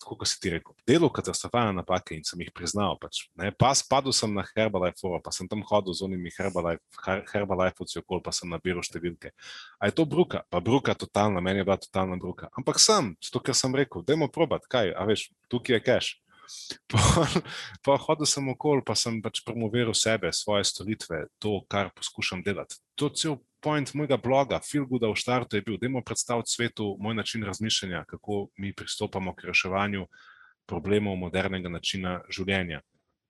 kot si ti rekel, delal katastrofalne napake in sem jih priznal. Pač, pa spadal sem na Herbalife, pa sem tam hodil z onimi Herbalife-ovci okoli, pa sem nabiral številke. A je to bruka? Pa bruka totalna, meni je bila totalna bruka. Ampak sem, zato ker sem rekel, dajmo probat, kaj, a veš, tukaj je cash. Pa, hodil sem okoli, pa sem pač promoviral sebe, svoje storitve, to, kar poskušam delati. To je cel point mojega bloga, Good v štartu je bil, da imamo predstaviti svetu moj način razmišljanja, kako mi pristopamo k reševanju problemov modernega načina življenja.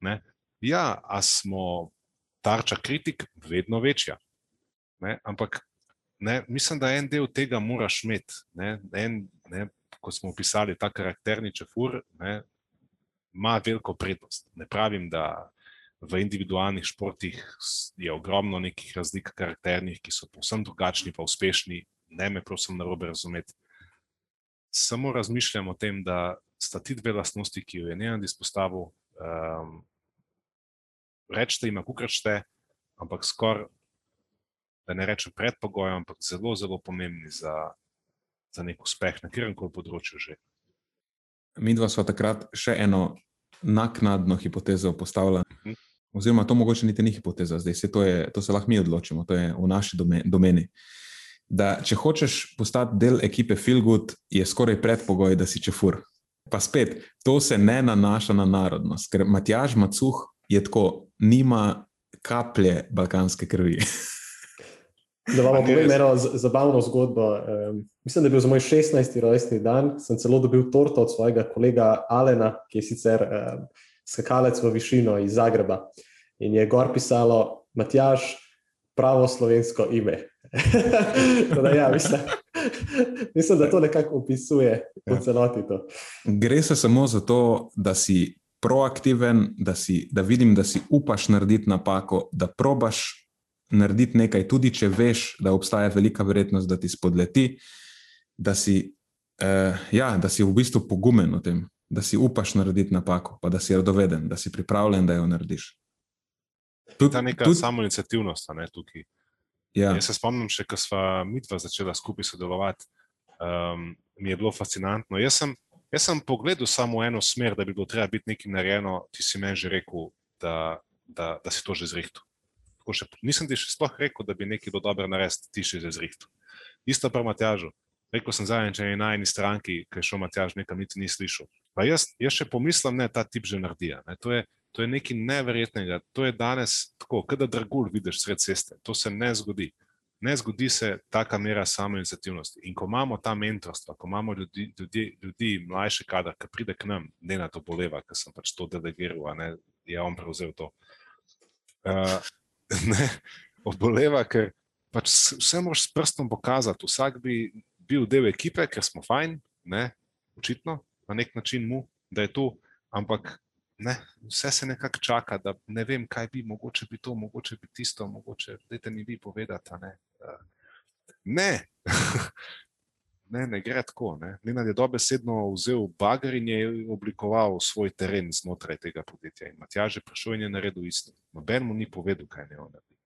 Ne? Ja, a smo tarča kritik, vedno večja. Ne? Ampak ne, mislim, da en del tega moraš imeti. Ne? En, ne, ko smo opisali ta karakterni čefur, ne, ima veliko prednost. Ne pravim, da v individualnih športih je ogromno nekih razlik karakternih, ki so povsem drugačni, pa uspešni. Ne me prosim na robe razumeti. Samo razmišljam o tem, da sta ti dve lastnosti, ki jo je Neand izpostavil, um, rečete ima kukračte, ampak skoraj, da ne rečem predpogoj, ampak zelo, zelo pomembni za, za nek uspeh na katerem koli področju že. Mi dva smo takrat še eno naknadno hipotezo postavili. Uh mhm. -huh. Oziroma, to mogoče niti ni hipoteza, zdaj se to, je, to se lahko mi odločimo, to je v naši domeni. Da, če hočeš postati del ekipe Filgut, je skoraj predpogoj, da si čefur. Pa spet, to se ne nanaša na narodnost, ker Matjaž Macuh je tako, nima kaplje balkanske krvi. Da vam povem eno zabavno zgodbo. Um, mislim, da je bil za moj 16. rojstni dan, sem celo dobil torto od svojega kolega Alena, ki je sicer. Um, skakalec v višino iz Zagreba. In je gor pisalo, Matjaš, pravo slovensko ime. da, ja, mislim, mislim, da to nekako opisuje po ja. celoti. To. Gre se samo za to, da si proaktiven, da, si, da vidim, da si upaš narediti napako, da probaš narediti nekaj, tudi če veš, da obstaja velika verjetnost, da ti spodleti, da si, uh, ja, da si v bistvu pogumen v tem da si upaš narediti napako, pa da si radoveden, da si pripravljen, da jo narediš. Tud, ta neka tud... samoinicijativnost je tukaj. Ja. Jaz se spomnim, še ko smo mi dva začela skupaj sodelovati, um, mi je bilo fascinantno. Jaz sem, jaz sem pogledal samo eno smer, da bi bilo treba biti nekaj narejeno. Ti si meni že rekel, da, da, da si to že zrihtel. Nisem ti še sploh rekel, da bi nekaj bilo dobro narediti, ti si že zrihtel. Isto pa Matjažu. Rekel sem zadnjič na eni stranki, ki je šel Matjaž, nekam niti ni slišal. Pa jaz, jaz še pomislim, da ta tip že naredi. To, to je nekaj neverjetnega. To je danes tako, kot da dragul vidiš sred ceste. To se ne zgodi. Ne zgodi se taka mera samoinicijativnosti. In ko imamo ta mentorstva, ko imamo ljudi, ljudi, ljudi mlajše kadar, ki pride k nam, ne na to boleva, ker sem pač to delegiral, ne je on prevzel to. Uh, ne, oboleva, ker pač vse moraš s prstom pokazati. Vsak bi bil del ekipe, ker smo fajn, ne, očitno, na nek način mu, da je tu, ampak ne, vse se nekako čaka, da ne vem, kaj bi, mogoče bi to, mogoče bi tisto, mogoče dajte mi vi povedati. Ne, ne. ne, ne gre tako. Nenad je dobesedno vzel bager in je oblikoval svoj teren znotraj tega podjetja. In Matjaž je prišel in je naredil isto. Noben mu ni povedal, kaj ne on naredi.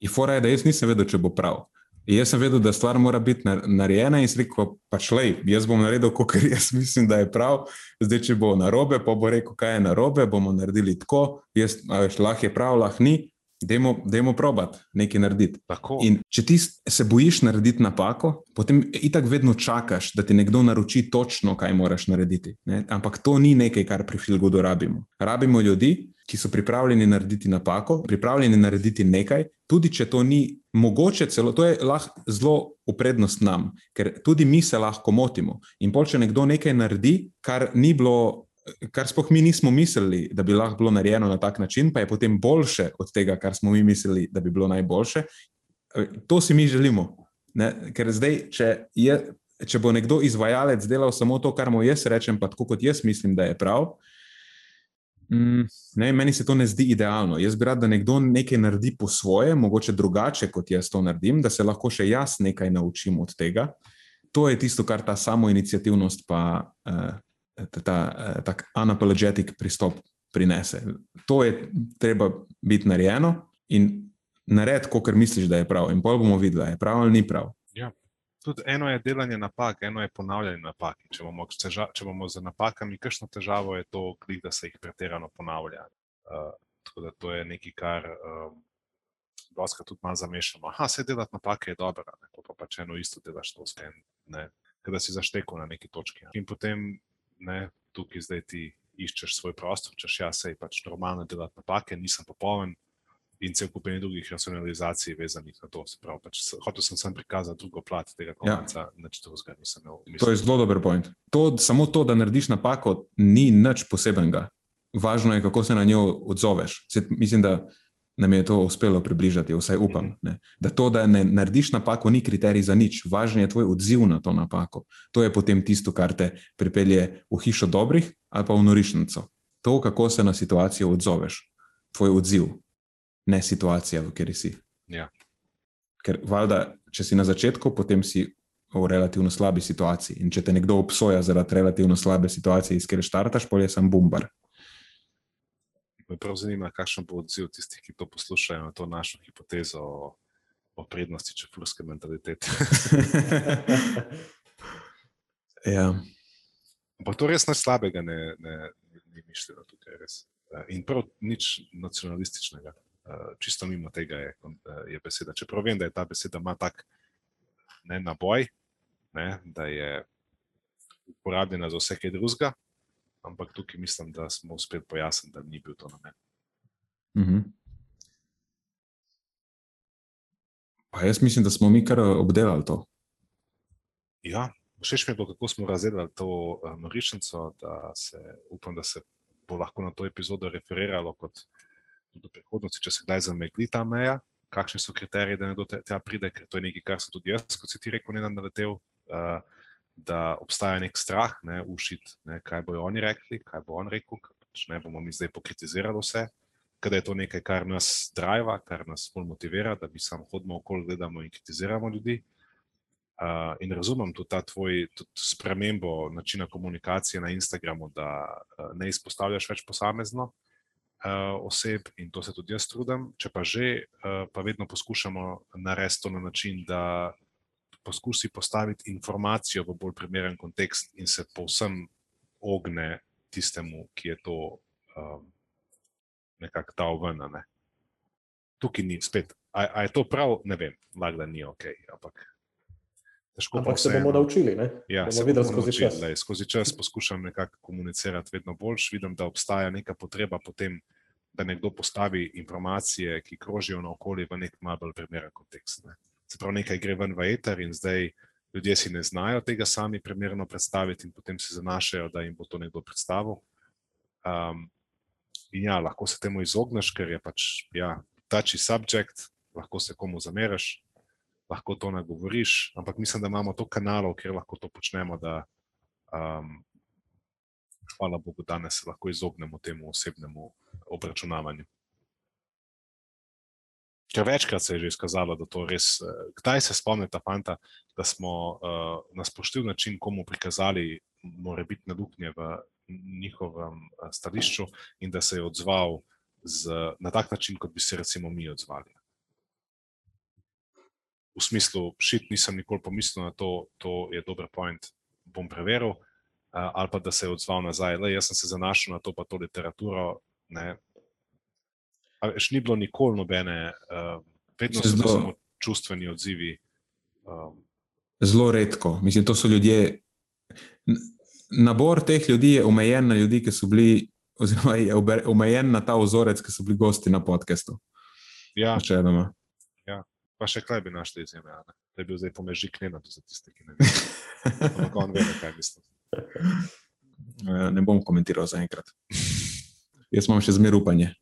In fora je, da jaz nisem vedel, če bo prav. Jaz sem vedel, da stvar mora biti narejena in sem rekel, pač le, jaz bom naredil, kot jaz mislim, da je prav. Zdaj, če bo narobe, pa bo rekel, kaj je narobe, bomo naredili tako. Jaz, lahko je prav, lahko ni. Dajmo, dajmo probat nekaj narediti. Tako. In če ti se bojiš narediti napako, potem itak vedno čakaš, da ti nekdo naroči točno, kaj moraš narediti. Ne? Ampak to ni nekaj, kar pri Filgudu rabimo. Rabimo ljudi, ki so pripravljeni narediti napako, pripravljeni narediti nekaj, tudi če to ni mogoče, celo to je lahko zelo v prednost nam, ker tudi mi se lahko motimo. In pol, če nekdo nekaj naredi, kar ni bilo. Kar spoh mi nismo mislili, da bi lahko bilo narejeno na tak način, pa je potem boljše od tega, kar smo mi mislili, da bi bilo najboljše. To si mi želimo. Ne? Ker zdaj, če, je, če bo nekdo izvajalec delal samo to, kar mu jaz rečem, pa tako kot jaz mislim, da je prav, Mm, ne, meni se to ne zdi idealno. Jaz bi rad, da nekdo nekaj naredi po svoje, mogoče drugače, kot jaz to naredim, da se lahko še jaz nekaj naučim od tega. To je tisto, kar ta samoinicijativnost, pa uh, ta, uh, tak unapologetic pristop prinese. To je treba biti narejeno in narediti, kot misliš, da je prav. In pol bomo videli, je prav ali ni prav. Ja. Tudi eno je delanje napak, eno je ponavljanje napak. Če bomo, teža, če bomo z napakami, kakšno težavo je to, klik, da se jih pretirano ponavlja. Uh, tako da to je nekaj, kar um, doskrat tudi malo zamešamo. Aha, se delati napake je dobro, pa, pa pa če eno isto delaš to sken, da si zaštekel na neki točki. In potem ne, tukaj zdaj ti iščeš svoj prostor, češ jaz se je pač normalno delati napake, nisem popoln in cel kup drugih racionalizacij vezanih na to. Pravi, pač, hotel sem sem prikazati drugo plat tega konca, ja. nič drugega nisem imel. To je zelo dober point. To, samo to, da narediš napako, ni nič posebenega. Važno je, kako se na njo odzoveš. Se, mislim, da nam je to uspelo približati, vsaj upam. Mhm. Ne? Da to, da ne narediš napako, ni kriterij za nič. Važno je tvoj odziv na to napako. To je potem tisto, kar te pripelje v hišo dobrih ali pa v norišnico. To, kako se na situacijo odzoveš, tvoj odziv ne situacija, v kateri si. Ja. Ker, valjda, če si na začetku, potem si v relativno slabi situaciji. In če te nekdo obsoja zaradi relativno slabe situacije, iz katerih štartaš, pol je sem bombar. Me prav zanima, kakšen bo odziv tistih, ki to poslušajo na to našo hipotezo o, o prednosti čefurske mentalitete. ja. Ampak to res nič slabega ne, ne, ni mišljeno tukaj. Res. In prav nič nacionalističnega. Eh, čisto mimo tega je, eh, je beseda. Čeprav vem, da je ta beseda ima tak ne, naboj, ne, da je uporabljena za vse kaj drugega, ampak tukaj mislim, da smo uspeli pojasniti, da ni bil to namen. Mm -hmm. Pa jaz mislim, da smo mi kar obdelali to. Ja, všeč mi je bilo, kako smo razdelili to uh, norišnico, da se upam, da se bo lahko na to epizodo referiralo kot tudi v prihodnosti, če se kdaj zamegli ta meja, kakšni so kriteriji, da ne do tega pride, ker to je nekaj, kar sem tudi jaz, kot si ti rekel, ne naletel, uh, da obstaja nek strah, ne ušit, ne, kaj bojo oni rekli, kaj bo on rekel, pač ne bomo mi zdaj pokritizirali vse. Kada je to nekaj, kar nas driva, kar nas bolj motivira, da bi samo hodimo okoli, gledamo in kritiziramo ljudi. Uh, in razumem tudi ta tvoj tudi spremembo načina komunikacije na Instagramu, da uh, ne izpostavljaš več posamezno, uh, oseb in to se tudi jaz trudim. Če pa že, uh, pa vedno poskušamo narediti to na način, da poskusi postaviti informacijo v bolj primeren kontekst in se povsem ogne tistemu, ki je to um, nekako dal ven. Ne. Tukaj ni spet. A, a je to prav? Ne vem, lahko da ni ok. Ampak Težko Ampak se bomo naučili. Ja, bomo videli skozi naučili, čas. Lej, skozi čas poskušam nekako komunicirati vedno bolj. Vidim, da obstaja neka potreba potem, da nekdo postavi informacije, ki krožijo naokoli v nek malo bolj primeren kontekst. Ne. Se pravi, nekaj gre ven v eter in zdaj ljudje si ne znajo tega sami primerno predstaviti in potem se zanašajo, da jim bo to nekdo predstavil. Um, in ja, lahko se temu izogneš, ker je pač ja, touchy subject, lahko se komu zameraš lahko to nagovoriš, ampak mislim, da imamo to kanalov, kjer lahko to počnemo. Da, um, hvala Bogu, da se lahko izognemo temu osebnemu obračunavanju. Ker večkrat se je že izkazalo, da to res, eh, kdaj se spomni ta fanta, da smo uh, na spoštljiv način komu prikazali, mora biti naduknje v njihovem uh, stališču, in da se je odzval z, na tak način, kot bi se recimo mi odzvali v smislu, šit, nisem nikoli pomislil na to, to je dober point, bom preveril. Uh, ali pa da se je odzval nazaj, da sem se zanašal na to, pa to literaturo. Še ni bilo nikoli nobene, uh, vedno so zelo... samo čustveni odzivi. Um, zelo redko. Mislim, to so ljudje. Nabor teh ljudi je omejen na ljudi, ki so bili, oziroma je omejen na ta ozorec, ki so bili gosti na podkastu. Ja, če enoma. Pa še kaj bi našli izjeme, da je bil zdaj pomežik ne za tiste, ki ne vedo. Ampak on ve, kaj mislim. Ja, ne bom komentiral za enkrat. Jaz imam še zmer upanje.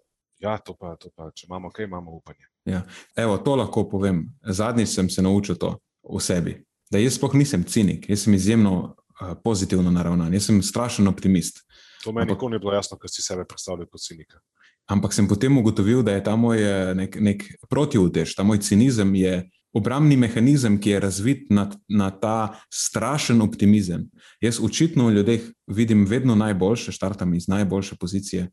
Ja, to pa, to pa, če imamo kaj, imamo upanje. Ja. Evo, to lahko povem. Zadnjič sem se naučil to v sebi. Da jaz sploh nisem cinik, jaz sem izjemno uh, pozitivno naravnan, jaz sem strašen optimist. To meni nikoli ni bilo jasno, ker si sebe predstavljal kot cinika. Ampak sem potem ugotovil, da je ta moj eh, nek, nek protivtež, ta moj cinizem je obrambni mehanizem, ki je razvit na, na ta strašen optimizem. Jaz očitno v ljudeh vidim vedno najboljše, štartam iz najboljše pozicije.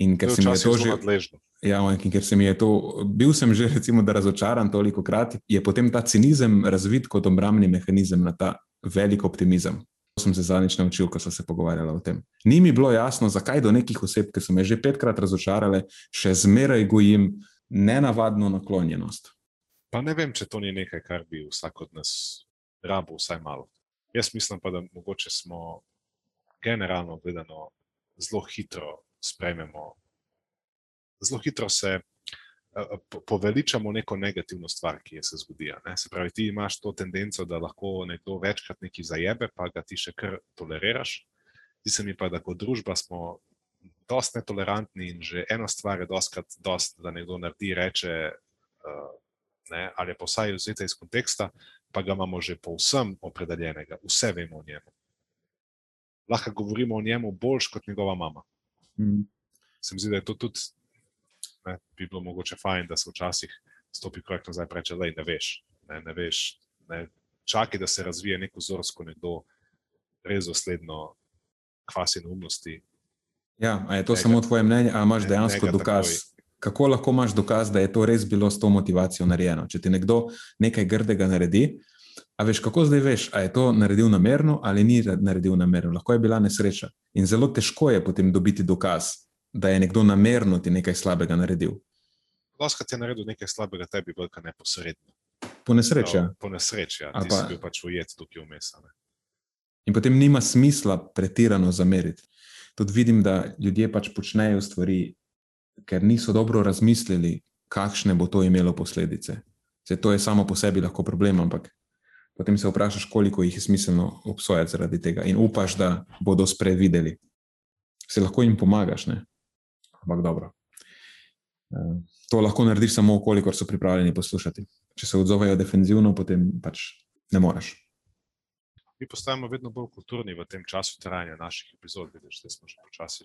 In ker se mi je to že odležno. Ja, in ker se mi je to, bil sem že recimo, da razočaran toliko krat, je potem ta cinizem razvit kot obrambni mehanizem na ta velik optimizem sem se zadnjič naučil, ko sem se pogovarjal o tem. Ni mi bilo jasno, zakaj do nekih oseb, ki so me že petkrat razočarale, še zmeraj gojim nenavadno naklonjenost. Pa ne vem, če to ni nekaj, kar bi vsak od nas rabo, vsaj malo. Jaz mislim pa, da mogoče smo generalno gledano zelo hitro sprejmemo, zelo hitro se poveličamo neko negativno stvar, ki se zgodi. Se pravi, ti imaš to tendenco, da lahko nekdo večkrat nekaj zajebe, pa ga ti še kar toleriraš. Zdi se mi pa, da kot družba smo dosti netolerantni in že ena stvar je doskrat dost, da nekdo naredi, reče, ne, ali je pa vsaj vzeta iz konteksta, pa ga imamo že povsem opredeljenega, vse vemo o njemu. Lahko govorimo o njemu boljš kot njegova mama. Mm. Se mi zdi, da je to tudi ne, bi bilo mogoče fajn, da se včasih stopi korak nazaj in reče: Ne veš, ne, ne veš. Ne, čakaj, da se razvije neko vzorsko, nekdo res dosledno kvasi neumnosti. Ja, je to ne, samo tvoje mnenje, ali imaš dejansko dokaz? Takoj. Kako lahko imaš dokaz, da je to res bilo s to motivacijo narejeno? Če ti nekdo nekaj grdega naredi, a veš, kako zdaj veš, ali je to naredil namerno ali ni naredil namerno, lahko je bila nesreča. In zelo težko je potem dobiti dokaz, da je nekdo namerno ti nekaj slabega naredil. Ti je naredil nekaj slabega, tebi velika neposredno. Po nesreči. Ja. Po nesreči, ja. ti pa... si bil pač ujet tukaj vmes. In potem nima smisla pretirano zameriti. Tudi vidim, da ljudje pač počnejo stvari, ker niso dobro razmislili, kakšne bo to imelo posledice. Se to je samo po sebi lahko problem, ampak potem se vprašaš, koliko jih je smiselno obsojati zaradi tega in upaš, da bodo sprevideli. Se lahko jim pomagaš. Ne? ampak dobro. Eh, to lahko narediš samo, koliko so pripravljeni poslušati. Če se odzovejo defenzivno, potem pač ne moreš. Mi postajamo vedno bolj kulturni v tem času trajanja naših epizod. Vidiš, da smo že počasi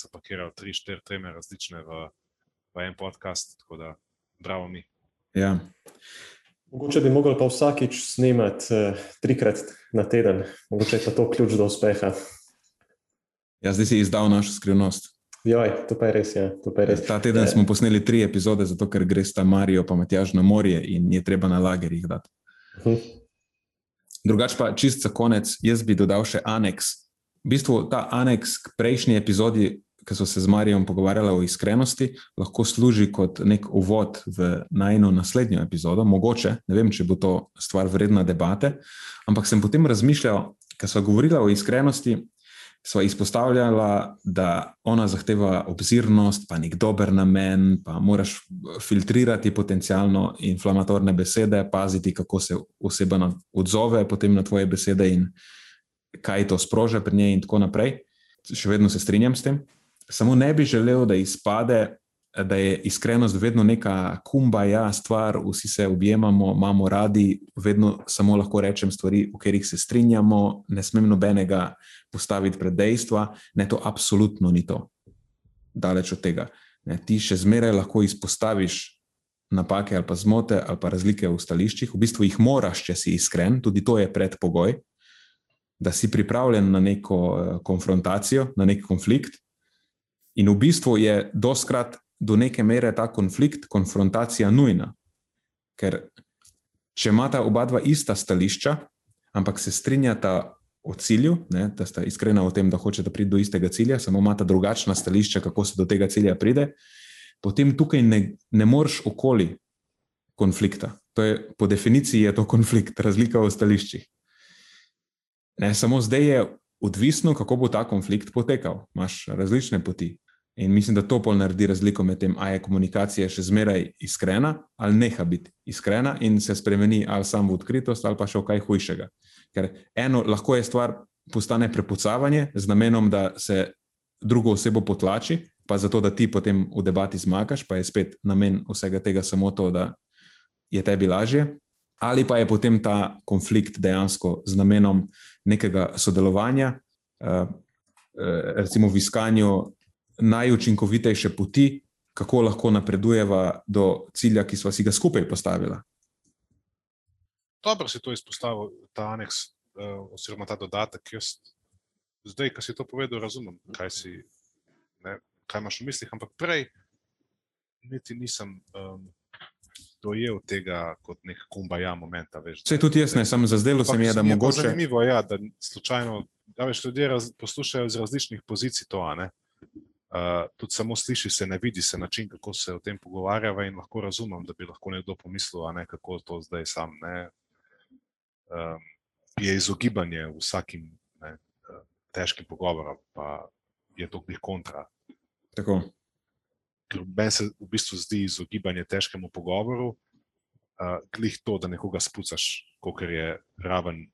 zapakirali tri, štiri teme različne v, v en podcast. Tako da, bravo mi. Ja. Mogoče bi mogli pa vsakič snemati uh, trikrat na teden, mogoče je pa to ključ do uspeha. Ja, zdaj si izdal našo skrivnost. Joj, to pa je res. Ja. Pa je res. Ta teden smo posneli tri epizode, zato ker greš ta Marijo pa Matjaž na morje in je treba na lagerjih dati. Uh -huh. Drugač pa čist za konec, jaz bi dodal še aneks. V bistvu ta aneks k prejšnji epizodi, ki so se z Marijo pogovarjali o iskrenosti, lahko služi kot nek uvod v najno naslednjo epizodo. Mogoče, ne vem, če bo to stvar vredna debate, ampak sem potem razmišljal, ker so govorili o iskrenosti, sva izpostavljala, da ona zahteva obzirnost, pa nek dober namen, pa moraš filtrirati potencijalno inflamatorne besede, paziti, kako se oseba odzove potem na tvoje besede in kaj to sproža pri njej, in tako naprej. Še vedno se strinjam s tem. Samo ne bi želel, da izpade, da je iskrenost vedno neka kumbaja stvar, vsi se objemamo, imamo radi, vedno samo lahko rečem stvari, v katerih se strinjamo, ne smem nobenega postaviti pred dejstva. Ne, to absolutno ni to. Daleč od tega. Ne, ti še zmeraj lahko izpostaviš napake ali pa zmote ali pa razlike v stališčih, v bistvu jih moraš, če si iskren, tudi to je predpogoj, da si pripravljen na neko eh, konfrontacijo, na nek konflikt. In v bistvu je doskrat do neke mere ta konflikt, konfrontacija nujna. Ker če imata oba dva ista stališča, ampak se strinjata o cilju, ne, da sta iskrena o tem, da hočeta priti do istega cilja, samo imata drugačna stališča, kako se do tega cilja pride, potem tukaj ne, ne moreš okoli konflikta. To je, po definiciji je to konflikt, razlika v stališčih. Ne, samo zdaj je odvisno, kako bo ta konflikt potekal. Imáš različne poti. In mislim, da to pol naredi razliko med tem, ali je komunikacija še zmeraj iskrena, ali neha biti iskrena in se spremeni ali samo v odkritost, ali pa še v kaj hujšega. Ker eno lahko je stvar, postane prepucavanje z namenom, da se drugo osebo potlači, pa zato, da ti potem v debati zmagaš, pa je spet namen vsega tega samo to, da je tebi lažje. Ali pa je potem ta konflikt dejansko z namenom nekega sodelovanja, uh, recimo v iskanju najučinkovitejše poti, kako lahko napredujeva do cilja, ki smo si ga skupaj postavili. Dobro si to izpostavil, ta aneks, oziroma ta dodatek. Jaz, zdaj, ki si to povedal, razumem, kaj, si, ne, kaj imaš v mislih, ampak prej niti nisem um, dojel tega kot nek kumbaja momenta. Vse tudi jaz ne, samo za zdaj se mi je, da mogoče. Zanimivo je, ja, da slučajno, da več ljudje raz, poslušajo z različnih pozicij to, a ne. Uh, tudi samo sliši se, ne vidi se način, kako se o tem pogovarjava, in lahko razumem, da bi lahko nekdo pomislil, ne, kako to zdaj sam ne, um, je izogibanje vsakim ne, težkim pogovorom, pa je to njih kontra. Tako. Ker meni se v bistvu zdi izogibanje težkemu pogovoru, uh, glih to, da nekoga spucaš, kot je raven.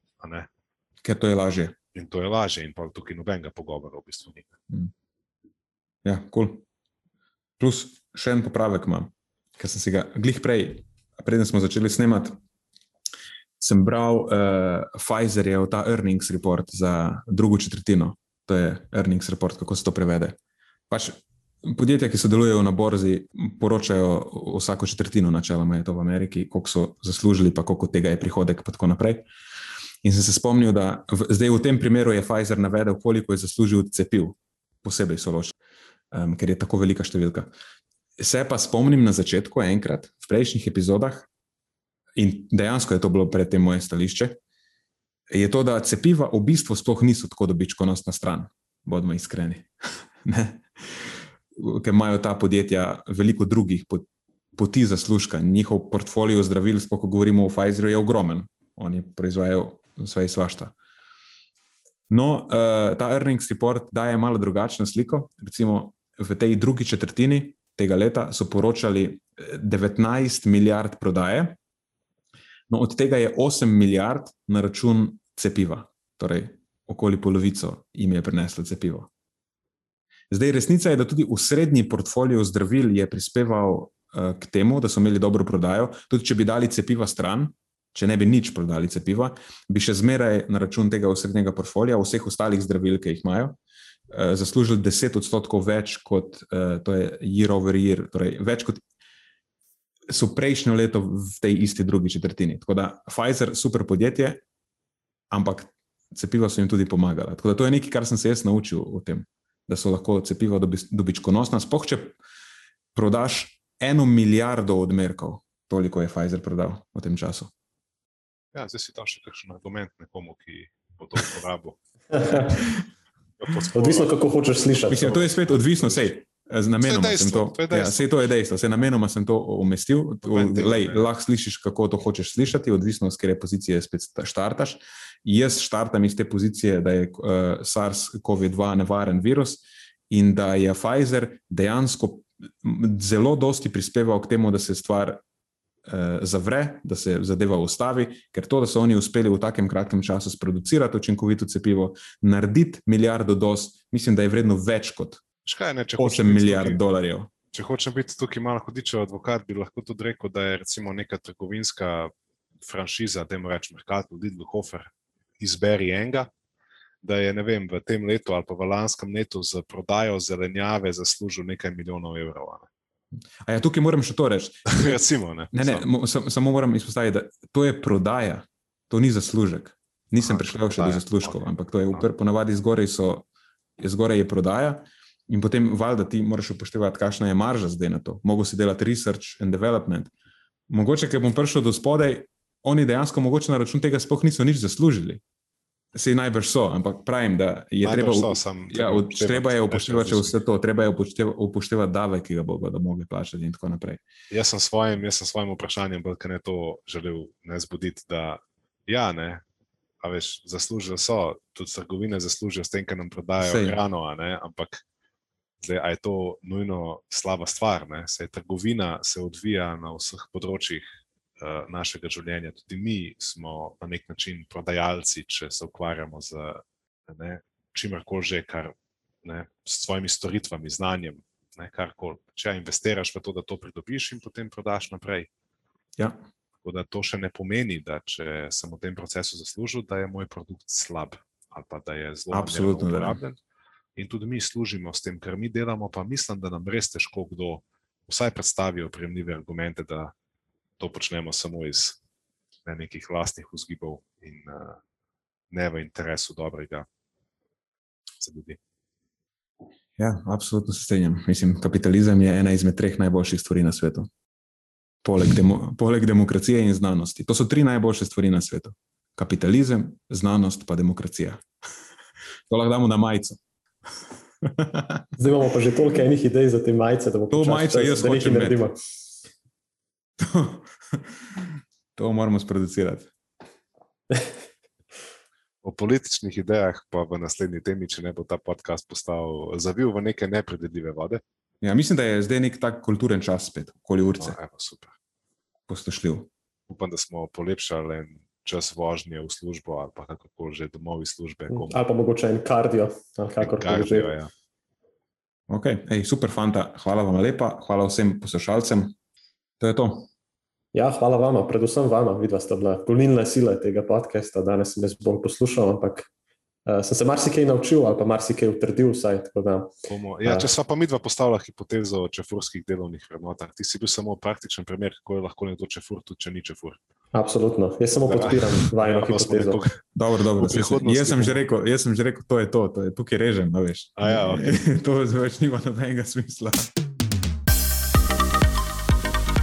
Ker to je lažje. In to je lažje, in pa tukaj nobenega pogovora v bistvu ni. Mm. Ja, kul. Cool. Plus še en popravek imam, ker sem si ga glih prej, preden smo začeli snemati. Sem bral uh, Pfizerjev ta earnings report za drugo četrtino. To je earnings report, kako se to prevede. Pač podjetja, ki sodelujejo na borzi, poročajo vsako četrtino, načeloma je to v Ameriki, koliko so zaslužili, pa koliko tega je prihodek, in tako naprej. In sem se spomnil, da v, zdaj v tem primeru je Pfizer navedel, koliko je zaslužil cepiv, posebej so loči um, ker je tako velika številka. Se pa spomnim na začetku, enkrat v prejšnjih epizodah, in dejansko je to bilo predtem moje stališče, je to, da cepiva v bistvu sploh niso tako dobičkonosna stran, bodimo iskreni. ker imajo ta podjetja veliko drugih poti zaslužka. Njihov portfolio zdravil, sploh ko govorimo o Pfizeru, je ogromen. Oni proizvajajo vse svašta. No, uh, ta earnings report daje malo drugačno sliko. Recimo, v tej drugi četrtini tega leta so poročali 19 eh, milijard prodaje, no, od tega je 8 milijard na račun cepiva, torej okoli polovico jim je prineslo cepivo. Zdaj, resnica je, da tudi v srednji portfolio zdravil je prispeval uh, k temu, da so imeli dobro prodajo. Tudi če bi dali cepiva stran, če ne bi nič prodali cepiva, bi še zmeraj na račun tega osrednjega portfolija, vseh ostalih zdravil, ki jih imajo, uh, zaslužili 10 odstotkov več kot uh, to je year over year, torej več kot so prejšnjo leto v tej isti drugi četrtini. Tako da Pfizer, super podjetje, ampak cepiva so jim tudi pomagala. Tako da to je nekaj, kar sem se jaz naučil o tem, da so lahko cepiva dobičkonosna. Spoh, če prodaš eno milijardo odmerkov, toliko je Pfizer prodal v tem času. Ja, zdaj si tam še kakšen argument nekomu, ki bo to uporabil. Odvisno, kako hočeš slišati. Mislim, to je spet odvisno, sej. Z namenom sem to. Ja, vse to je dejstvo, vse namenoma sem to umestil. Lahko slišiš, kako to hočeš slišati, odvisno od katere pozicije spet štartaš. Jaz štartam iz te pozicije, da je uh, SARS-CoV-2 nevaren virus in da je Pfizer dejansko zelo dosti prispeval k temu, da se stvar Eh, zavre, da se zadeva ustavi, ker to, da so oni uspeli v takem kratkem času sproducirati učinkovito cepivo, narediti milijardo dos, mislim, da je vredno več kot Škaj, ne, 8 milijard tukaj, dolarjev. Če hočem biti tukaj malo hodičev advokat, bi lahko tudi rekel, da je recimo neka trgovinska franšiza, da ima reč Merkato, Lidl, Hofer, izberi enega. Da je vem, v tem letu ali pa v lanskem letu za prodajo zelenjave zaslužil nekaj milijonov evrov. Ne? A ja, tukaj moram še to reči. Recimo, ne, ne, ne, samo, samo moram izpostaviti, da to je prodaja, to ni zaslužek. Nisem prišel še do zaslužkov, okay. ampak to je no. ponavadi zgoraj, so, zgoraj je prodaja. In potem, valjda, ti moraš upoštevati, kakšna je marža zdaj na to. Mogoče si delati research and development. Mogoče, ker bom prišel do spodaj, oni dejansko mogoče na račun tega sploh niso nič zaslužili. Se najbrž so, ampak pravim, da je najbrž treba, so, sam, ja, treba, treba je upoštevati vse to, treba je upoštevati, upoštevati davek, ki ga bodo mogli plačati in tako naprej. Jaz sem svojim, jaz sem svojim vprašanjem, kaj ne to želel ne zbuditi, da ja, ne, a veš, zaslužijo so, tudi trgovine zaslužijo s tem, ker nam prodajajo Sej. hrano, ne, ampak zdaj, je to nujno slaba stvar, ne, se je trgovina se odvija na vseh področjih našega življenja. Tudi mi smo na nek način prodajalci, če se ukvarjamo z čimer že, kar ne, s svojimi storitvami, znanjem. Karkoli. Če investiraš v to, da to pridobiš in potem prodaš naprej. Ja. Tako da to še ne pomeni, da če sem v tem procesu zaslužil, da je moj produkt slab ali pa da je zelo uporabljen. in tudi mi služimo s tem, kar mi delamo, pa mislim, da nam res težko kdo vsaj predstavi opremljive argumente, da to počnemo samo iz ne, nekih vlastnih vzgibov in uh, ne v interesu dobrega za ljudi. Ja, absolutno se strinjam. Mislim, kapitalizem je ena izmed treh najboljših stvari na svetu. Poleg, demo, poleg demokracije in znanosti. To so tri najboljše stvari na svetu: kapitalizem, znanost, pa demokracija. To lahko damo na majico. Zdaj imamo pa že toliko enih idej za te majice, da bomo to majico jaz hočem narediti. To, to moramo sproducirati. O političnih idejah pa v naslednji temi, če ne bo ta podcast postal zavil v neke nepredvidljive vode. Ja, mislim, da je zdaj nek tak kulturen čas spet, okoli urce. No, evo, super. Postošljiv. Upam, da smo polepšali en čas vožnje v službo ali pa kako že domov iz službe. komu. Ali pa mogoče en kardio, ali kakorkoli že. Ja. Okay. Ej, super, fanta, hvala vam lepa, hvala vsem poslušalcem. To je to. Ja, hvala vama, predvsem vama, vidva sta bila gonilna sila tega podcasta. Danes sem jaz bolj poslušal, ampak uh, sem se marsikaj naučil ali pa marsikaj utrdil. Vsaj, tako da, Bomo, ja, če sva pa midva postavila hipotezo o čefurskih delovnih vrednotah, ti si bil samo praktičen primer, kako je lahko nekdo čefur, tudi če ni čefur. absolutno. Jaz samo Da, podpiram vajno smo hipotezo. nekoga- Dobro, dobro. Jaz sem, že rekel, jaz sem že rekel, to je to, to je tukaj režem, veš. A ja, okej. to več nima nobenega smisla.